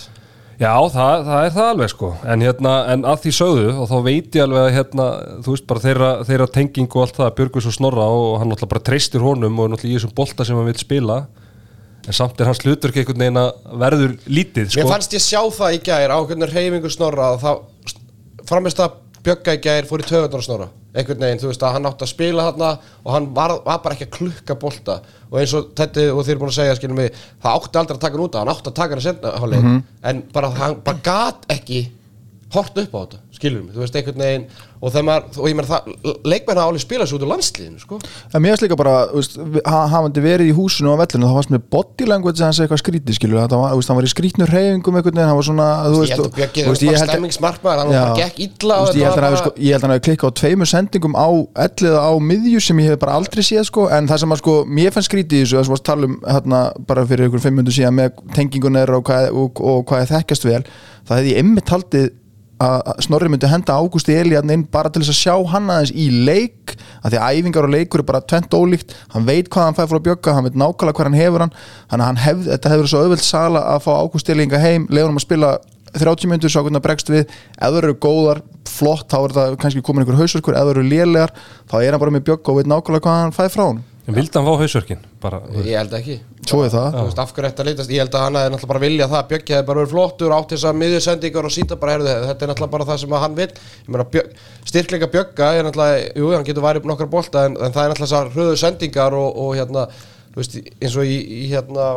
Já, það, það er það alveg sko en, hérna, en að því sögðu og þá veit ég alveg að hérna, þú veist bara þeirra, þeirra tenging og allt það, Björgus og Snorra og hann náttúrulega bara treystir honum og er náttúrulega í þessum bolta sem hann vil spila en samt er hans hlutverk einhvern veginn að verður lítið sko. Mér fannst ég sjá það í gær á hvernig reyfingu snorra og þá framist að bjögga í gær fór í töðunar snorra einhvern veginn, þú veist að hann átti að spila þarna og hann var, var bara ekki að klukka bolta. Og eins og þetta og þeir eru búin að segja skilum við, það átti aldrei að taka hann út af hann átti að taka hann að senda hálfleik. En bara hann bara gat ekki hort upp á þetta, skilur mig, þú veist einhvern veginn og þegar maður, og ég meina það leikmenn hafa alveg spilað svo út úr landsliðinu, sko. En mér finnst líka bara, þú veist, ha- hafandi verið í húsinu á vellinu, þá varst mér body language hans eitthvað skrítið, skilur, þetta var, þú veist, hann var í skrítnu reyfingum einhvern veginn, hann var svona, þú veist, ég held að- hann gekk illa veist, ég held að hann þetta hafi, sko, ég held að hann hafi klikkað á tveimur sendingum á elliða á miðju sem ég hef bara aldrei séð sko, en það sem að sko, mér fannst skrítið í þessu þess að varst tala um hérna bara fyrir ykkur fimm minnum síðan með tengingunir og hvað, og, og hvað að að Snorri myndi henda Ágústi Eliarn inn bara til þess að sjá hann aðeins í leik að því að æfingar og leikur er bara tvent ólíkt. Hann veit hvað hann fær frá Bjögga, hann veit nákvæmlega hvað hann hefur hann. Þannig að hann hef, þetta hefur svo auðvelt sala að fá Ágústi Eliarn heim, leiður hann að spila 30 myndur svo hvernig það bregst við. Það eru góðar, flott, þá er það kannski komin einhver hausverkur, það eru lélegar þá er hann bara með Bjögga og veit nákvæmlega hvað hann fæði frá hann En vildi hann fá hausverkin? Bara, ég held ekki. Svo er það. Þú veist, af hverju ætti að leitast, ég held að hann hefði náttúrulega bara vilja það. Bjöggi hefði bara verið flottur átt þess að miðjursendingar og síta bara, herðu, þetta er náttúrulega bara það sem að hann vil ég meina, bjö, styrkleika Bjögga er náttúrulega, jú, hann getur værið nokkar bolta en, en það er náttúrulega þessar hröðu sendingar og, og hérna, þú veist, eins og í, í hérna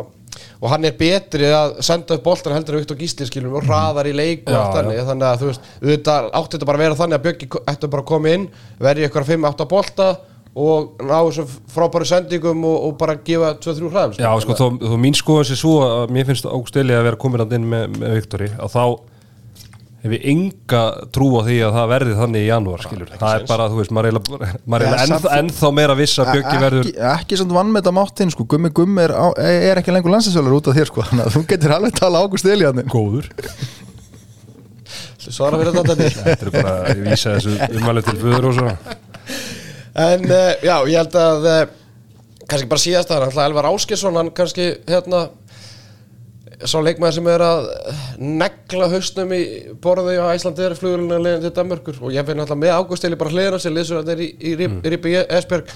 og hann er betri að senda upp boltan heldur en Viktor Gísli skilum og hraðar í leik og Já, allt þannig, þannig að þú veist, auðvitað átti þetta bara að vera þannig að Bjöggi ætti bara að koma inn verði ykkur 5-8 bolta og ná þessum frábæri sendingum og, og bara gefa 2-3 hraðum Já, sko, þó, þó mín skoðan sér svo að mér finnst Ágúst Eli að vera komin að inn með, með Viktori og þá hef ég enga trú á því að það verði þannig í janúar, skilur. Það er sens. bara, þú veist, maður er samt- ennþá, meira viss að Bjöggi verður ekki, ekki samt vann með þetta máttinn sko. Gummi Gummi er, er ekki lengur landsinsvölar út af þér sko. þannig að þú getur alveg tala Ágúst Eli hann góður. svara fyrir þetta. Þetta er bara, ég vísa þessu umhælið svo. en uh, já, ég held að uh, kannski bara síðast að hann Elvar Áskesson, hann kannski hérna sá leikmaður sem er að negla hausnum í borði á Æslandi er flugurinn að leiðin til Danmörkur og ég finn alltaf með Ágústili bara hliðina sér liðsur að það er í, í, í, í Ripi Esberg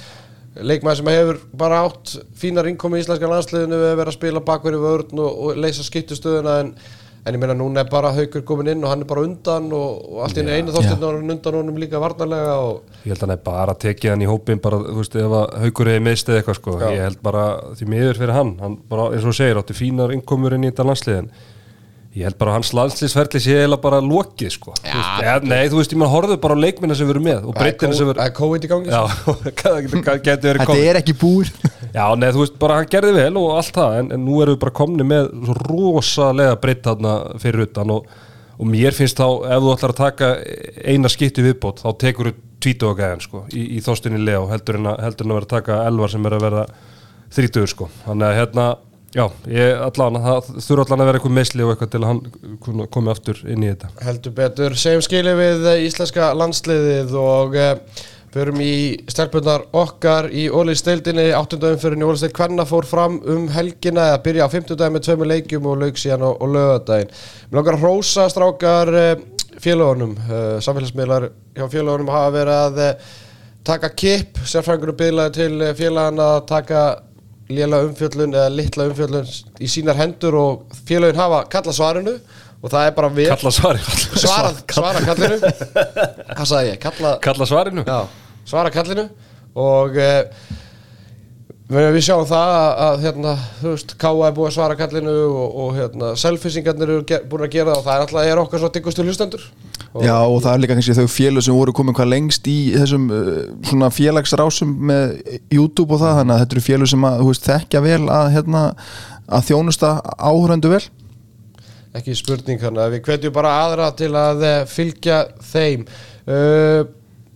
leikmaður sem hefur bara átt fínar innkomi í íslenska landsliðinu við að vera að spila bakverju vörn og, og leysa skiptustöðuna en, en ég meina núna er bara haukur komin inn og hann er bara undan og, og allt í einu þóttinn og hann undan honum líka varnarlega og Ég held að hann er bara að tekið hann í hópin bara, þú veist, ef að haukur eða mistið eitthvað, sko. Já. Ég held bara því miður fyrir hann, hann bara, eins og segir, átti fínar innkomur inn í þetta landsliðin. Ég held bara að hans landsliðsferli sé eiginlega bara lokið, sko. Þú veist, eða, nei, þú veist, ég maður horfðu bara á leikminna sem við erum með og breytina sem við Það er COVID í gangi Já, [LAUGHS] það getur verið Þetta er ekki búir [LAUGHS] Já, nei, þú veist, bara hann gerði vel og allt það, en, en nú erum við bara komni með svo rosalega breytt þarna fyrir utan og, og mér finnst þá, ef þú ætlar að taka eina skipti viðbót, þá tekur þú tvítu og gæðan, sko, í, í þóstinni Leo, heldur en, að, heldur en að vera að taka elvar sem er að vera þrítugur, sko. Þannig að hérna, já, allan, það þurfa allan að vera eitthvað meðsli og eitthvað til að hann komi aftur inn í þetta. Heldur betur, segjum skili við eh, íslenska landsliðið og förum í stelpunar okkar í óliðsteildinni, áttundagum fyrir Óliðsteild Kvenna fór fram um helgina eða byrja á fimmtudagum með tveimur leikjum og lauk síðan á, á lögadaginn. Mér langar að hrósa strákar uh, félagunum, samfélagsmiðlar hjá félagunum hafa verið að taka kipp, sérfræðingunum bygglaði til eh, félagann að taka léla umfjöllun eða litla umfjöllun í sínar hendur og félagin hafa kalla svarinu og það er bara vel Kalla svari. svara, [LAUGHS] svara kallinu hvað sagði ég, kalla Kalla svarinu? já, svara kallinu og uh, við sjáum það að, að hérna, K.A. er búið að svara kallinu og, og hérna, selfisingarnir eru búin að gera það og það er alltaf er okkar svo diggustu hlustendur Já og það er líka kannski þau félög sem voru komin hvað lengst í þessum uh, svona félagsrásum með YouTube og það þannig að þetta eru félög sem að veist, þekkja vel að, hérna, að þjónusta áhöröndu vel ekki spurning þannig að við hvetjum bara aðra til að eh, fylgja þeim uh,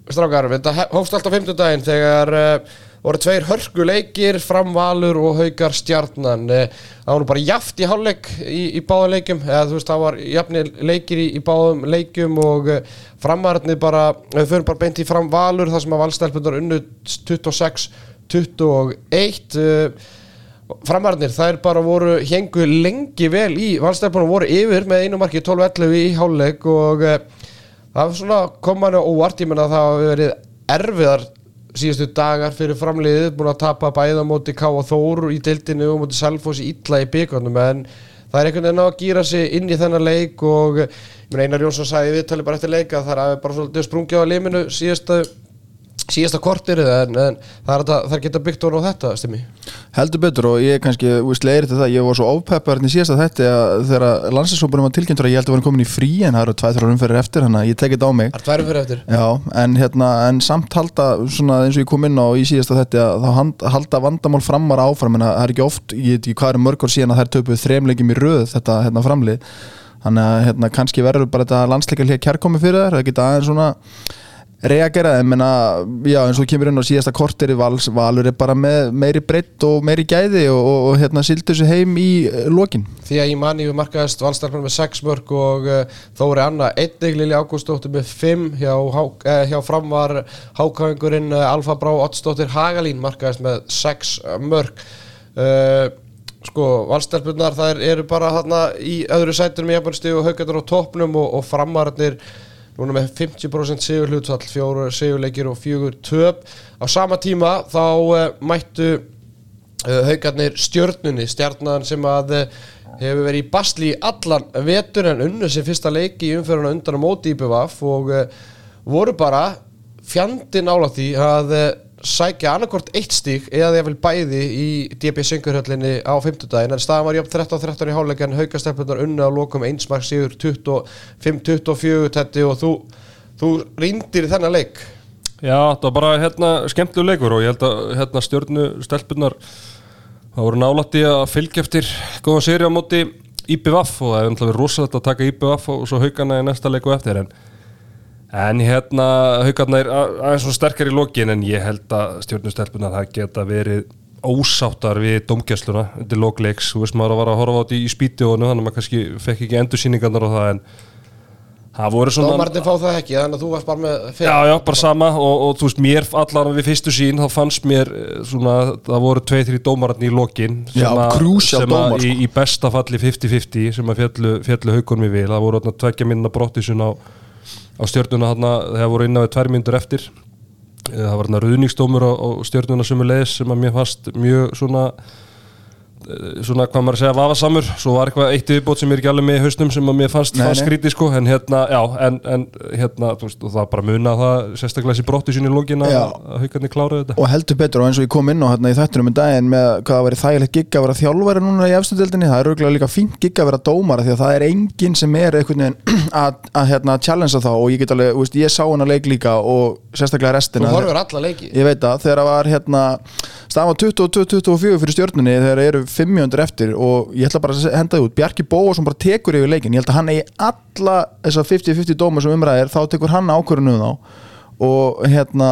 Strákar, þetta hófst alltaf 50 daginn þegar uh, voru tveir hörku leikir framvalur og haukar stjarnan. Uh, það nú bara jaft í hálfleik í, í báðum leikjum. Eða þú veist það var jafni leikir í, í báðum leikjum og uh, framararnir bara, við förum bara beint í framvalur þar sem að valstelpunar unnu 26-21 uh, Framarnir, þær bara voru hengu lengi vel í valstæðbúinu voru yfir með einu marki 12-11 í háluleik og það var svona komaði óvart, ég menna að það hafi verið erfiðar síðustu dagar fyrir framliðið, búin að tapa bæða móti K og Þór í deildinu og móti Selfoss illa í byggarnum en það er einhvern veginn að gýra sig inn í þennan leik og Einar Jónsson sagði viðtali bara eftir leika að það er bara svolítið sprungið á liminu síðasta síðasta kortir en, en það er að það geta byggt orð á þetta stimmi heldur betur og ég kannski veist, leiri til það, ég var svo ofpeppar hérna í síðasta þetta að þegar landsinsópunum var tilkynntur að ég held að vera komin í frí en það eru tvæð þrjár umferðir eftir þannig að ég tekið þetta á mig. Það er Já, en, hérna, en samt halda svona eins og ég kom inn á í síðasta þetta þá halda vandamál framar áfram en það er ekki oft, ég veit ekki hvað er mörg ár síðan að þær töpuð þremleikjum í röð þetta hérna, framlið. Þannig að hérna, kannski verður bara þetta landsleika hlýja kærkomi fyrir þær, það geta aðeins svona reagera, en menna já, eins og kemur inn á síðasta korteri vals, valur er bara með meiri breytt og meiri gæði og, og, og hérna sildi þessu heim í uh, lokin. Því að í manni við markaðist valstarfnum með 6 mörg og uh, Þóri Anna einnig Lili Ágústóttir með 5 hjá, eh, hjá framvar hákvæðingurinn uh, Alfa Brá Ottsdóttir Hagalín markaðist með 6 mörg uh, Sko, valstarfnurnar þær eru bara þarna í öðru sætunum í jafnbjörnstegu og haugadur á toppnum og, og framarnir núna með 50% sigur hlutfall, fjóru sigurleikir og fjögur töp. Á sama tíma þá uh, mættu uh, haugarnir stjörnunni, stjarnan sem að uh, hefur verið í basli í allan vetur en unnu sem fyrsta leiki í umferðuna undan á móti í BVF og voru bara fjandi nála því að sækja annarkort eitt stík eða að vel bæði í DB Söngurhöllinni á 50 daginn en staðan var jöfn 13-13 í hálfleikan haukastelpunar unna á lokum einsmark sigur 25-24 tetti og þú, þú rýndir þennan leik. Já, það var bara hérna skemmtilegu leikur og ég held að hérna stjórnu stelpunar það voru nálætti að fylgja eftir góðan séri á móti IPVF og það umtlað verið rosalegt að taka IPVF og svo haugana í næsta leiku eftir en en hérna haugarna er aðeins svona sterkar í lokin en ég held að stjórnu stelpunar það geta verið ósáttar við domgæsluna undir lokleiks, þú veist maður að vara að horfa á þetta í spítiónu þannig að maður kannski fekk ekki endursýningarnar og það en það voru svona Dómarnir fá það ekki, þannig að þú varst bara með fyrir. Já, já, bara sama og, og þú veist, mér allar við fyrstu sín, þá fannst mér eh, svona, það voru tvei, þrý dómararni í lokin Já, sem að- crucial sem að dómar, sko. í, í besta falli 50-50 sem að fjallu, fjallu haugunum við vil, það voru tvekja minna brottisun á, á stjörnuna þarna, þegar voru innan við tvær myndur eftir. Eh, það var þarna ruðningsdómur á, á stjörnuna sem er leiðis sem að mér fannst mjög svona svona hvað maður að segja vafasamur. Svo var eitthvað eitt viðbót sem er ekki alveg með í hausnum sem að mér fannst, nei. skrítið sko. En hérna, já, en, en hérna þú veist, og það bara muna það sérstaklega þessi brotti sinni í lókin að haugarnir kláraðu þetta. Og heldur betur og eins og ég kom inn á hérna í þættunum í daginn með hvað það væri þægilegt gigg að vera þjálfæri núna í efstudeldinni, það er auðvitað líka fínt gigg að vera dómara því að það er enginn sem er einhvern veginn [CLEARS THROAT] að, að hérna, challengea þá. Og ég get alveg, þú veist, ég sá hana leik líka og sérstaklega Þú restina horfir alla leiki. ég veit það, var hérna stafa 22-24 fyrir stjórnunni þegar það eru 500 eftir og ég ætla bara að henda það út, Bjarki Bóasson bara tekur yfir leikin, ég held að hann eigi alla þessa 50-50 dóma sem umræðir þá tekur hann ákvörðinu þá. Og hérna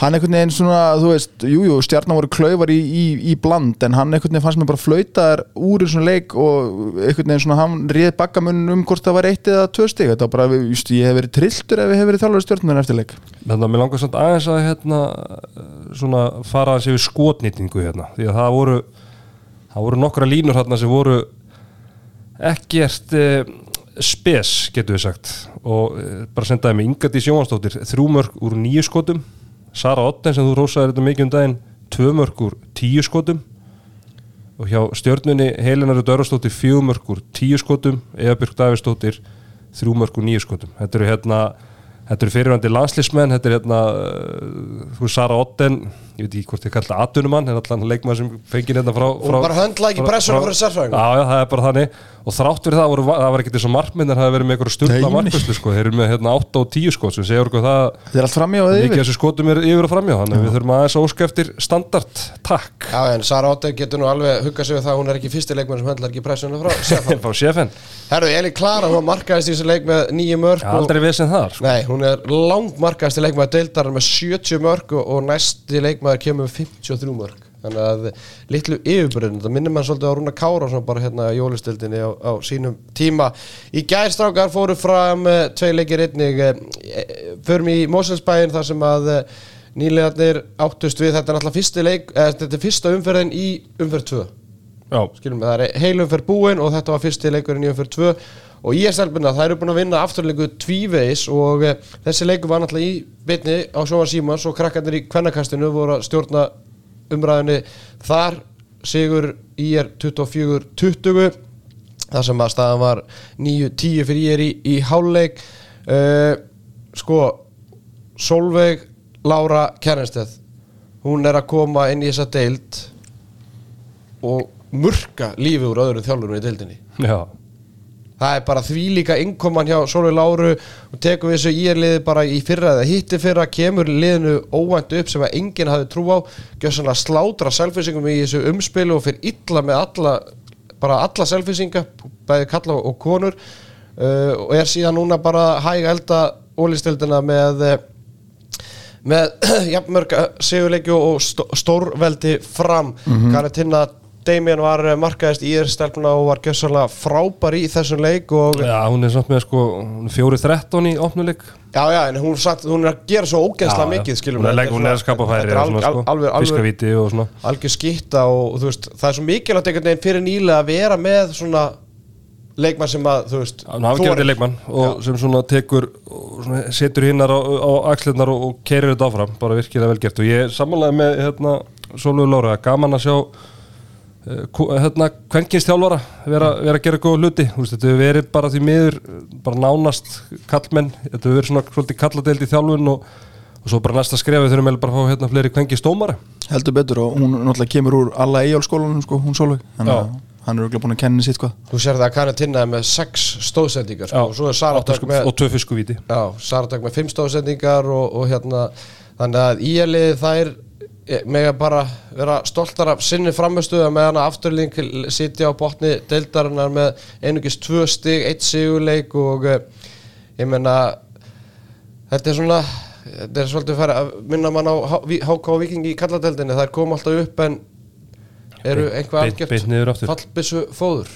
hann einhvern veginn svona, þú veist jújú, stjarnar voru klaufar í, í, í bland en hann einhvern veginn fannst mér bara flautar úr þessum leik og einhvern veginn svona hann réð bakkamunum um hvort það var eitt eða tvö stig, þetta var bara, just, ég hef verið trilltur ef ég hef verið þjálfur stjórnar eftir leik. Þannig að mér langar samt aðeins að hérna, svona fara aðeins yfir skotnýtingu hérna, því að það voru það voru nokkra línur hérna sem voru ekkert eh, spes, getur við sagt. Og eh, bara sendaði mig Nýju Sara Otten sem þú rósaði þetta mikið um daginn tvö mörg úr tíu skotum. Og hjá stjörnunni fjögur mörg úr tíu skotum. Eva Björk Davíðsdóttir þrjú mörg úr níu skotum. Þetta eru hérna eru fyrirvændi landslísmenn, þetta er hérna, uh, þú Sara Otten, ég veit ekki hvort ég kalli það atvinnumann, en allan leikmann sem fengið hérna frá... frá bara höndla ekki frá- pressuna frá- fyrir sérfræðingum. Já, já, það er bara þannig. Og þrátt fyrir það, voru, það var ekkert eins og markmyndir, það hefur verið með einhverju stundla markmyndslu, sko. Þeir eru með hérna 8 og 10 skot, sem segur eitthvað það, Þetta er allt framjá eða mikið yfir? þessu skotum er yfir og framjá, þannig að við þurfum aðeins að óska eftir standard, takk, Já, en Sara Otte getur nú alveg huggað sig við það að hún er ekki fyrsti leikmenn sem höndlar ekki pressuna frá [LAUGHS] frá leikmaður deildar með 70 mörg og, og næsti leikmaður kemur með 53 mörg þannig að litlu yfirbyrðin það minnir mann svolítið á Rúna Kára svona bara hérna í jólistildinni á, á sínum tíma. Í gærstrákar fóru fram uh, tvei leikir einnig uh, förum í Moselsbæin þar sem að uh, nýlegarnir áttust við. Þetta er náttúrulega fyrsti leik þetta er fyrsta umferðin í umferð 2 Já, skilum við, það er heilumferð búin og þetta var fyrsti leikurinn í umferð 2 og stelpuna, það eru búin að vinna afturleiku tvívegis og uh, þessi leikur var náttúrulega í bitni á Sjóma Símans og krakkarnir í kvennakastinu voru að stjórna umræðinni þar. Sigur er 24-20 þar sem að staðan var 9-10 fyrir er í, í háluleik uh, sko Solveig Lára Kjærnsteð hún er að koma inn í þessa deild og murka lífið úr öðrum þjálfurum í deildinni. Já, það er bara því líka innkoman hjá Solveig Láru og tekum við þessu í er liði bara í fyrra eða hitti fyrra, kemur liðinu óvænt upp sem að enginn hafi trú á. Gjössanlega slátra selfisingum í þessu umspilu og fyrir illa með alla bara alla selfisinga, bæði kalla og konur. Uh, og er síðan núna bara hæg elda ólistildina með [CLEARS THROAT] uh, með jafnmörg sigurleikju og stó- stórveldi fram. Mm -hmm. Karatina Damien var eh, markaðist í írstelpuna og var gjössalega frábær í þessum leik og já, hún er samt með sko, hún er 4-13 í opnuleik. Já, já, en hún, satt, hún er að gera svo ógeðslega Já, já. mikið, skiljum er, leik, hún er að skapa færi er og svona, sko, fiskavíti og svona. algjör skýtta og, þú veist, það er svo mikilvægt einhvern veginn fyrir nýlega að vera með svona leikmann sem að, þú veist hann hafa gefandi leikmann og sem svona tekur svona setur hinnar á, á axlirnar og, og keirir þetta áfram, bara virkilega vel gert. Og ég er samanlega með hérna, Sólvöðu Lára, gaman að sjá hérna, kvenkinstjálfara vera, vera að gera góða hluti. Þú veist, þetta hefur verið bara því miður bara nánast kallmenn, þetta hefur verið svona svolítið kalladeild í þjálfun og, og svo bara næsta skrefið þurfum við bara að fá hérna fleiri kvenkinstómara heldur betur og hún náttúrulega kemur úr alla eigjálskólanum sko, hún að hann er auðvitað búin að kenna sitt hvað Þú sér það að Karin Tinna er með sex stóðsendingar sko, og svo er Sara átta Dögg sko- með, og tvö fiskuvíti. Já, Sara Dögg með fimm stóðsendingar og, og hérna þannig að íalið þær mega bara vera stoltar af sinni framistuða meðan að afturling sitja á botni deildarinnar með einugist tvö stig, eitt sigurleik og eh, ég menna þetta er svona þetta er svolítið færi að minna mann á HK Viking í kalladeldinni þær kom alltaf upp en eru einhvað aftur. fallbissu fóður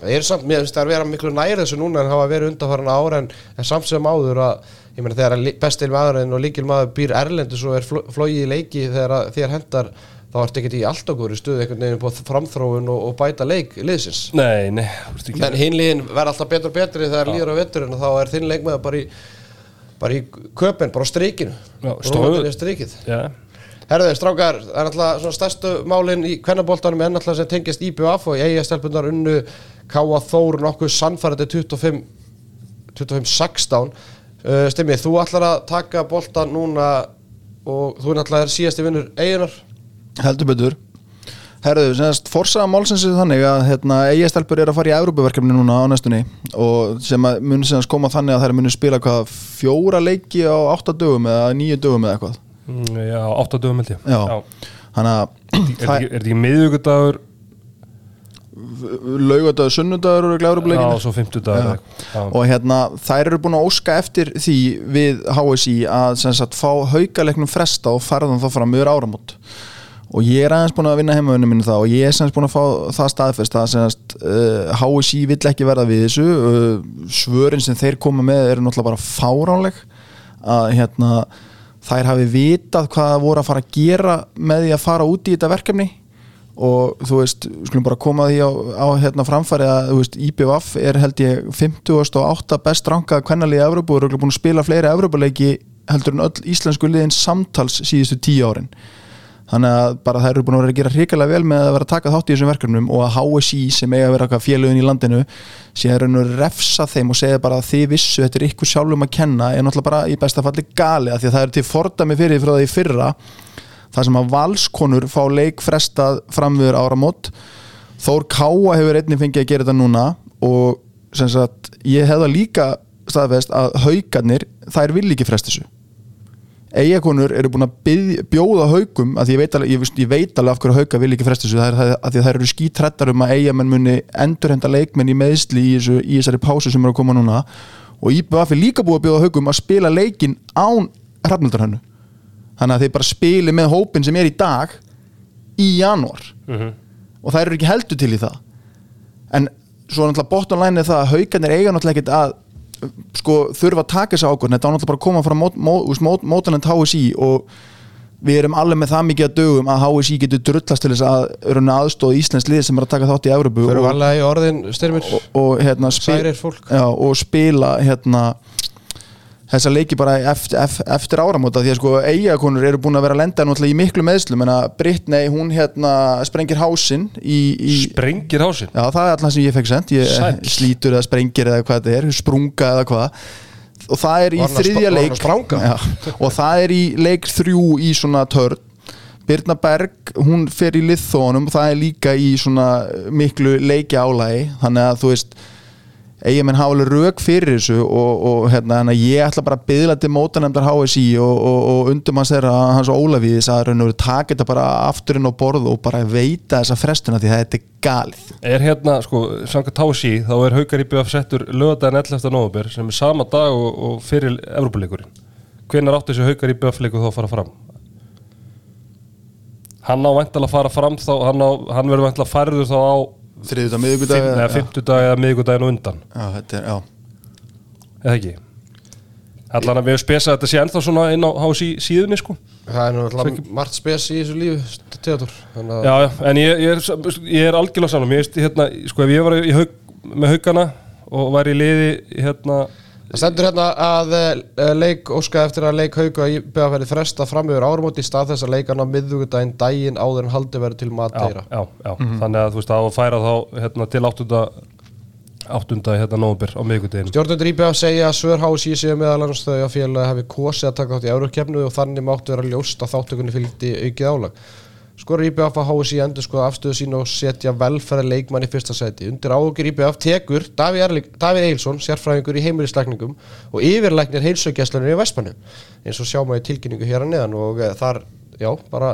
Það er samt, mér finnst það að vera miklu nær þessu núna en hafa verið undanfarana ára en, en samt sem áður að, ég meina þegar bestil maðurinn og líkil maður býr erlendis og er flogið í leiki þegar þér hendar þá ertu ekkert í allt okkur í stuðu einhvern veginn på framþróun og, og bæta leik liðsins. nei, nei En hinliðin verða alltaf betur og betri þegar líður á vetturinn og þá er þinn leikmaður bara í, bara í köpen, bara á strikinu. Já, stóðu- er Herðu, strákar, það er alltaf svona stærstu málinn í kvennaboltanum en alltaf sem tengist IBF og eiga stelpunar unnu Káa Þór nokkuð sannfærandi 25 25-16 uh, Stimmið, þú ætlar að taka boltan núna og þú er alltaf síðasti vinnur eigunar heldur betur. Herðu, semast, forsaða málsins er þannig að hérna, eigastelpur er að fara í Evrópuverkefni núna á næstunni og sem að mun semast koma þannig að þær munu spila hvað fjóra leiki á átta dögum eða nýju dögum eða eitthvað já átta dögum held ég. Já. Þannig að Er þetta ekki- miðvíkudagur laugadagur, sunnudagur Já, glæðurubleikin og svo fimmtudagur Já. og hérna þær eru búin að óska eftir því við HSI að sagt fá haukaleiknum fresta og ferðan þá fram yfir áramót. Og ég er aðeins búin að vinna heimaunum minni það og ég er sagt búin að fá það staðfest að uh, HSI vill ekki verða við þessu. Uh, svörin sem þeir koma með eru náttúrulega bara fáránleg. Að hérna þær hafi vitað hvað það voru að fara að gera með því að fara út í þetta verkefni. Og þú veist, skulum bara koma því á, á hérna framfæri að þú veist, IBVF er held ég 58 best rankað kvennalið í Evrópu og eru búin að spila fleiri Evrópuleiki heldur en öll íslensku liðin samtals síðustu tíu árin þannig að bara þær eru búin að vera að gera hrikalega vel með að vera að taka þátt í þessum verkefnum og að HSI sem eiga að vera félögin í landinu sé að raun og refsa þeim og segja bara að þið vissu þetta er ykkur sjálfum að kenna er náttúrulega bara í besta falli gali að því að það er til fordæmi fyrir frá því fyrra þar sem að valskonur fá leik frestað framviður áramót. Þór Káa hefur einnig fengið að gera þetta núna og sem sagt ég hefða líka staðfest að haugarnir þær vil ekki fresta þessu eigakonur eru búin að byð, bjóða haugum að ég veit alveg, ég, ég veit alveg af hverju hauga vil ekki fresta þessu það er það, að því að þær eru skítrættar um að eigamenn muni endurhenda leikmenn í meðsli í, þessu, í þessari pásu sem eru að koma núna. Og IBF er líka búið að bjóða haugum að spila leikin án hrafnöldarhennu þannig að þeir bara spili með hópin sem er í dag í janúar. Og þær eru ekki heldur til í það. En svo er náttúrulega bottom line er það að haugarnir eiga náttúrulega ekkert að sko þurfa að taka þessu ákvörn þetta á náttúrulega bara að koma frá mót, mót, mót, mótanend HSI og við erum alveg með það mikið að dögum að HSI getur drullast til þess að raunina aðstóð Íslands lið sem er að taka þátt í Fyrir og, og, og, hérna, og spila hérna þessa leiki bara eftir, eftir áramóta því að sko eigakonur eru búin að vera að lenda náttúrulega í miklu meðslum en að Brittney hún hérna sprengir hásinn í, í Sprengir hásinn Já, það er alltaf sem ég fekk sent ég, Sæll. Slítur eða sprengir eða hvað þetta er Sprunga eða hvað Og það er í þriðja leik? Já, Og það er í leik þrjú í svona törn Birna Berg, hún fer í liðþónum og það er líka í svona miklu leiki álægi þannig að þú veist eigamenn hafa alveg rauk fyrir þessu og, og hérna, að ég ætla bara að byðla til mótanemdar HSI og, og, og undum hans þeirra hans Ólavíðis að raun og veru taka þetta bara afturinn á borð og bara veita þessa frestuna því það er þetta galið Er hérna, sko, samkvæmt Tási þá er Haukar í BF settur lögadaginn 11. november sem er sama dag og, og fyrir Evropaleikurinn Hvenær átti þessi Haukar í BF leikur þá að fara fram? Hann á væntalega að fara fram þá, hann, hann verður væntalega færður þá á Þriðuta miðvikudag fimm, eða fimmtudag eða miðvikudaginn og undan. Já, þetta er, já. Eða ekki? Allan að við spesa þetta sé ennþá svona inn á HSI síðunni sko. Það er nú alltaf margt spes í þessu lífi Teatur Þannig að Já, já, en ég, ég, er, ég er algjörlega saman Ég veist, hérna, sko, ef ég var í haug, með haugana og var í liði hérna, Það stendur hérna að uh, leik óska eftir að leik hauga í beðafæri fresta fram yfir áramóti í stað þess að leikana miðugudaginn daginn áður en haldi verið til já, Madeira já, já. Þannig að þú veist, að færa þá hérna, til áttunda áttunda hérna nóvambir á miðvikudeginu Stjórnundur IBF segja að Svör HSI séu meðal annars þau að félagi hefði kosið að taka þátt í Eurókefnu og þannig máttu vera ljóst að þáttökunni fylgdi aukið álag Skorar IBF að HSI endur skoða afstöðu sín og setja velferði leikmann í fyrsta seti. Undir áhugur IBF tekur Davíð Eilsson, sérfræðingur í heimilislækningum og yfirlæknir heilsöggjastlunir í Vestmannu. Eins og sjá maður í tilkynningu hér að neðan og uh, þar, já, bara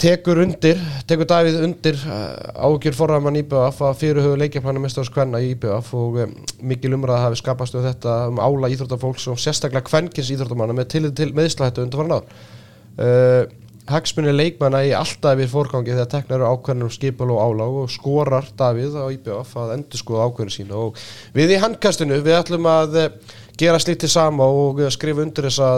tekur undir, tekur Davíð undir uh, ágjur forraðmann IBF að fyrirhauðu leikjaplæna mestars kvenna í IBF og um, mikil umræða hafi skapast um þetta um ála íþróttafólks og sérstaklega kvenkins íþróttamanna með tillit til meðslættu undir farin ár. Hagsmunni leikmanna í alltaf við fórgangi þegar teknar ákveðnum skipul og álag og skorar Davíð á IBF að endur skoða ákveðinu sína og við í handkastinu við ætlum að uh, gera slíkt til sama og uh, skrifa undir þessa,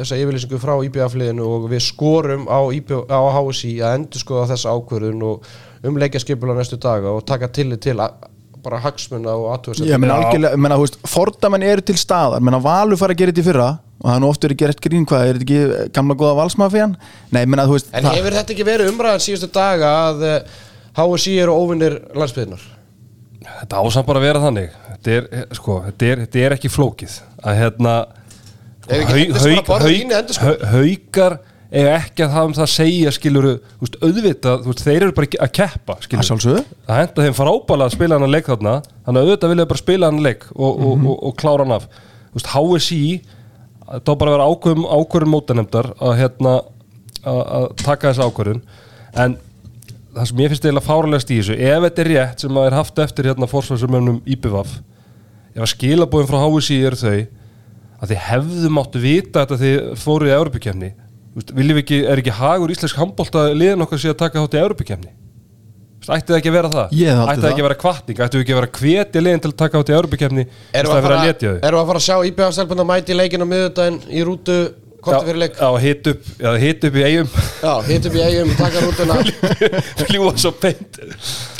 þessa yfirlýsingu frá IBF-liðinu og við skorum á, IBF, á HSI að endur skoða þessa ákveðun og umleikja skipula næstu daga og taka tillit til að, bara hagsmunna og aðtöðsett Ég meina algjörlega, ég meina, þú veist, fordamenn eru til staðar, menna Valur fara að gera þetta í fyrra og það er nú oft verið gert grín hvað, er þetta ekki gamla góða valsmafían? Nei, ég meina, þú veist, En hefur þetta ekki verið umræðan síðustu daga að HSI eru óvinnir landsbyðinar? Þetta ásamt bara að vera þannig. Þetta er, eh, sko, þetta er, þetta er ekki flókið. Að hérna haukar eiga ekki að hafa um það að segja skiluru, þú veist, auðvitað þú veist, þeir eru bara að keppa skiluru sjálfsögðu. Það henda þeim frábælega að spila hann að leik þarna þannig að auðvitað vilja bara spila hann að leik og, og, og, og klára hann af. Þú veist, HSI það á bara vera ákvörðum, ákvörðum mótanemdar að hérna að, að taka þessa ákvörðun. En það sem ég finnst eiginlega fáralegast í þessu ef þetta er rétt sem að er haft eftir hérna fórsvarsumönnum IPVAF ef að skilabóðin frá HSI eru þau að þið hefðu máttu vita þetta þið fóruð í Európukefni viljum við ekki, er ekki hagur íslensk handbólta liðin okkar sé að taka þátt í Európukefni ætti það ekki að vera það? Ætti það ekki að vera kvartning, ætti við ekki að vera hvetja liðin til að taka þátt í Európukefni Erum við það að, að fara- letja þau? erum við að fara að sjá IBF-stelpuna mæti í leikinu á miðvitaðin í rútu korti fyrir leik? Já, hit upp, já, hit upp í eigum Já, hitt upp í eigum, taka rútuna. [LAUGHS] Fljúa svo beint.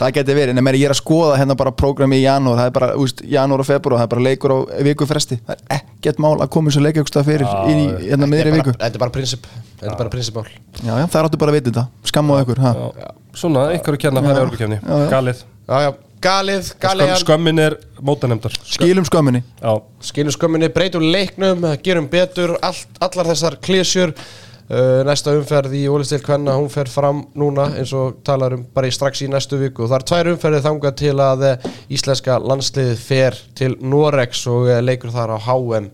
Það geti verið, en ég er að skoða hérna bara prógrami í janúar, það er bara, úst, janúar og februar það er bara leikur á viku fresti það er ekkert mál að koma þessu leikjöksta fyrir í hérna miðri viku. Þetta er bara prinsip Þetta er bara prinsipmál. Já, já, það er áttu bara að vita þetta, skamma á ykkur ha. Já. Svona, einhverju kenna að fara í Já. Já, já. Galið. Já, já, galið, galið Skömm, Skömmin er mótanemdar Skilum skömminni. Já, Skilum skömminni, breytum leiknum, gerum betur allt, Allar þessar klísjur uh, Næsta umferð í Ólistil Kvenna Hún fer fram núna eins og talar um bara í strax í næstu viku. Og það er tvær umferðið þangað til að uh, íslenska landsliðið fer til Norex og uh, leikur þar á HM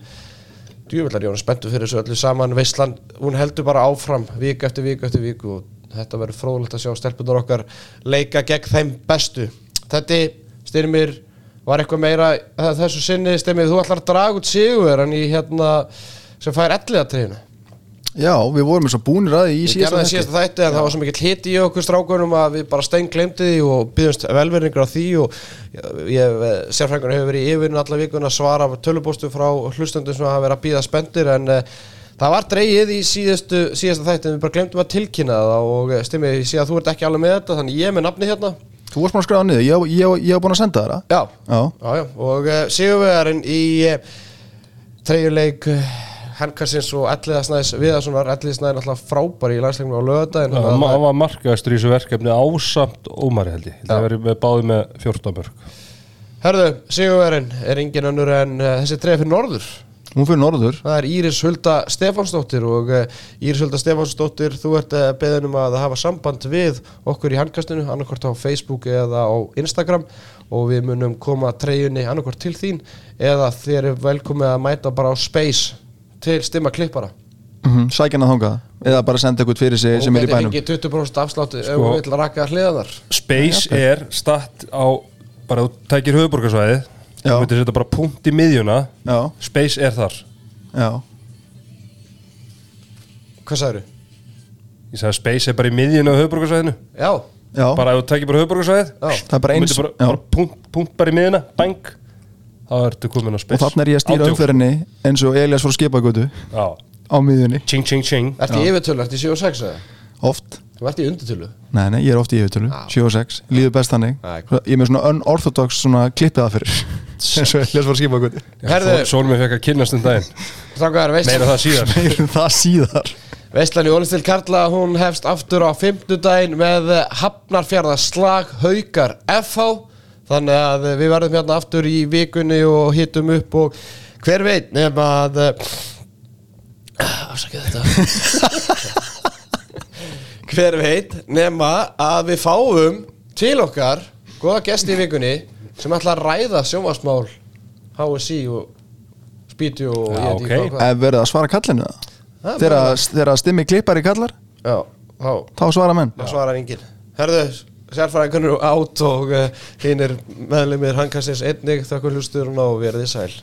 Djúvillar, var spenntu fyrir þessu öllu saman. Veistland, hún heldur bara áfram vik eftir vik eftir vik og þetta verður fróðulegt að sjá stelpunar okkar leika gegn þeim bestu Þetta, styrmir, var eitthvað meira þessu sinni, styrmir, þú ætlar að draga út sigur en í hérna sem fær elliðatriðinu. Já, við vorum eins og búnir að því í síðasta gerði það þætti. síðasta þætti en það var svo mikill hit í okkur strákunum að við bara stein glemdi því og byggðumst velverningur á því og ég, sérfræðingur hefur verið í yfirinu alla vikuna að svara tölubóstu frá hlustundum sem hafa verið að býða spendir en uh, það var dreigið í síðastu, síðasta þætti en við bara glemdum að tilkynna það og uh, stimmi, ég sé að þú ert ekki alveg með þetta þannig ég er með nafni hérna Þú varst búin að skræða niður, ég, ég, ég hef búin að senda það. Já, Já, já, já. og uh, sigurvegarinn í uh, treyjuleik uh, Henkarsins og Elliðasnæðis Viðarssonar, Elliðasnæðin alltaf frábær í landsleiknum á lögadaginn Já, hann var markaðastur í þessu verkefni ásamt Ómari held ég. Það verið með báði með 14 mörg Herðu, sigurverðin er engin önnur en uh, þessi treið fyrir norður. Hún fyrir norður Það er Íris Hulda Stefánsdóttir og uh, Íris Hulda Stefánsdóttir, þú ert uh, beðin um að hafa samband við okkur í handkastinu, annarkvort á Facebook eða á Instagram og við munum koma treyjunni annarkvort til þín eða þér er velkomið að mæta bara á Space til stimma klippara. mm -hmm. Sækjan að þanga Eða bara senda eitthvað fyrir sig sem er í Og bænum þetta er 20% afslátt ef Sko. við vil raka hliðanar. Space er statt á bara þú tækir höfuborgarsvæðið. Þú myndir setja bara punkt í miðjuna. Já, Space er þar. Já. Hvað sagður Ég sagði Space er bara í miðjuna á höfuborgarsvæðinu Já, Já, bara ef þú tækir bara höfuborgarsvæðið já. það er bara þú eins bara, já. bara punkt, punkt bara í miðjuna. Bang. Þá ertu komin á Og Space. þarna er ég að stýra Átján. umferðinni eins og Elias fór skipagötu. Já, á miðjunni. Ching ching ching. Ert í yfirtölu, ert í 7 og 6 eða? Oft. Þú ert í undirtölu? Nei, nei, ég er oft í yfirtölu, 7 og 6 Líður best þannig. Nei. Ég er með svona unorthodox svona klippiða fyrir eins og Elias fór skipagötu Herðu, Sólum við fekk að kynnast um daginn. Meira það síðar. Meirum það síðar. Veistlan í Ólistil Karla, hún hefst aftur á fimmtudaginn með Hafnarfjörða slag haukar FH Þannig að við verðum hérna aftur í vikunni og hittum upp og hver veit nefn að Afsakið þetta. [LAUGHS] Hver veit nema að við fáum til okkar góða gesti í vikunni sem ætla að ræða sjónvarsmál HSI og Speedy og Já, ég veit ekki hvað Ef verið að svara kallinu það Þegar þegar stimmi klippar í kallar? Já, þá Þá svara menn. Það svarar enginn. Herðu, sérfræðingarnir átt og uh, hinn er meðlumir hankastins einnig þakku hlustur og verðið sæl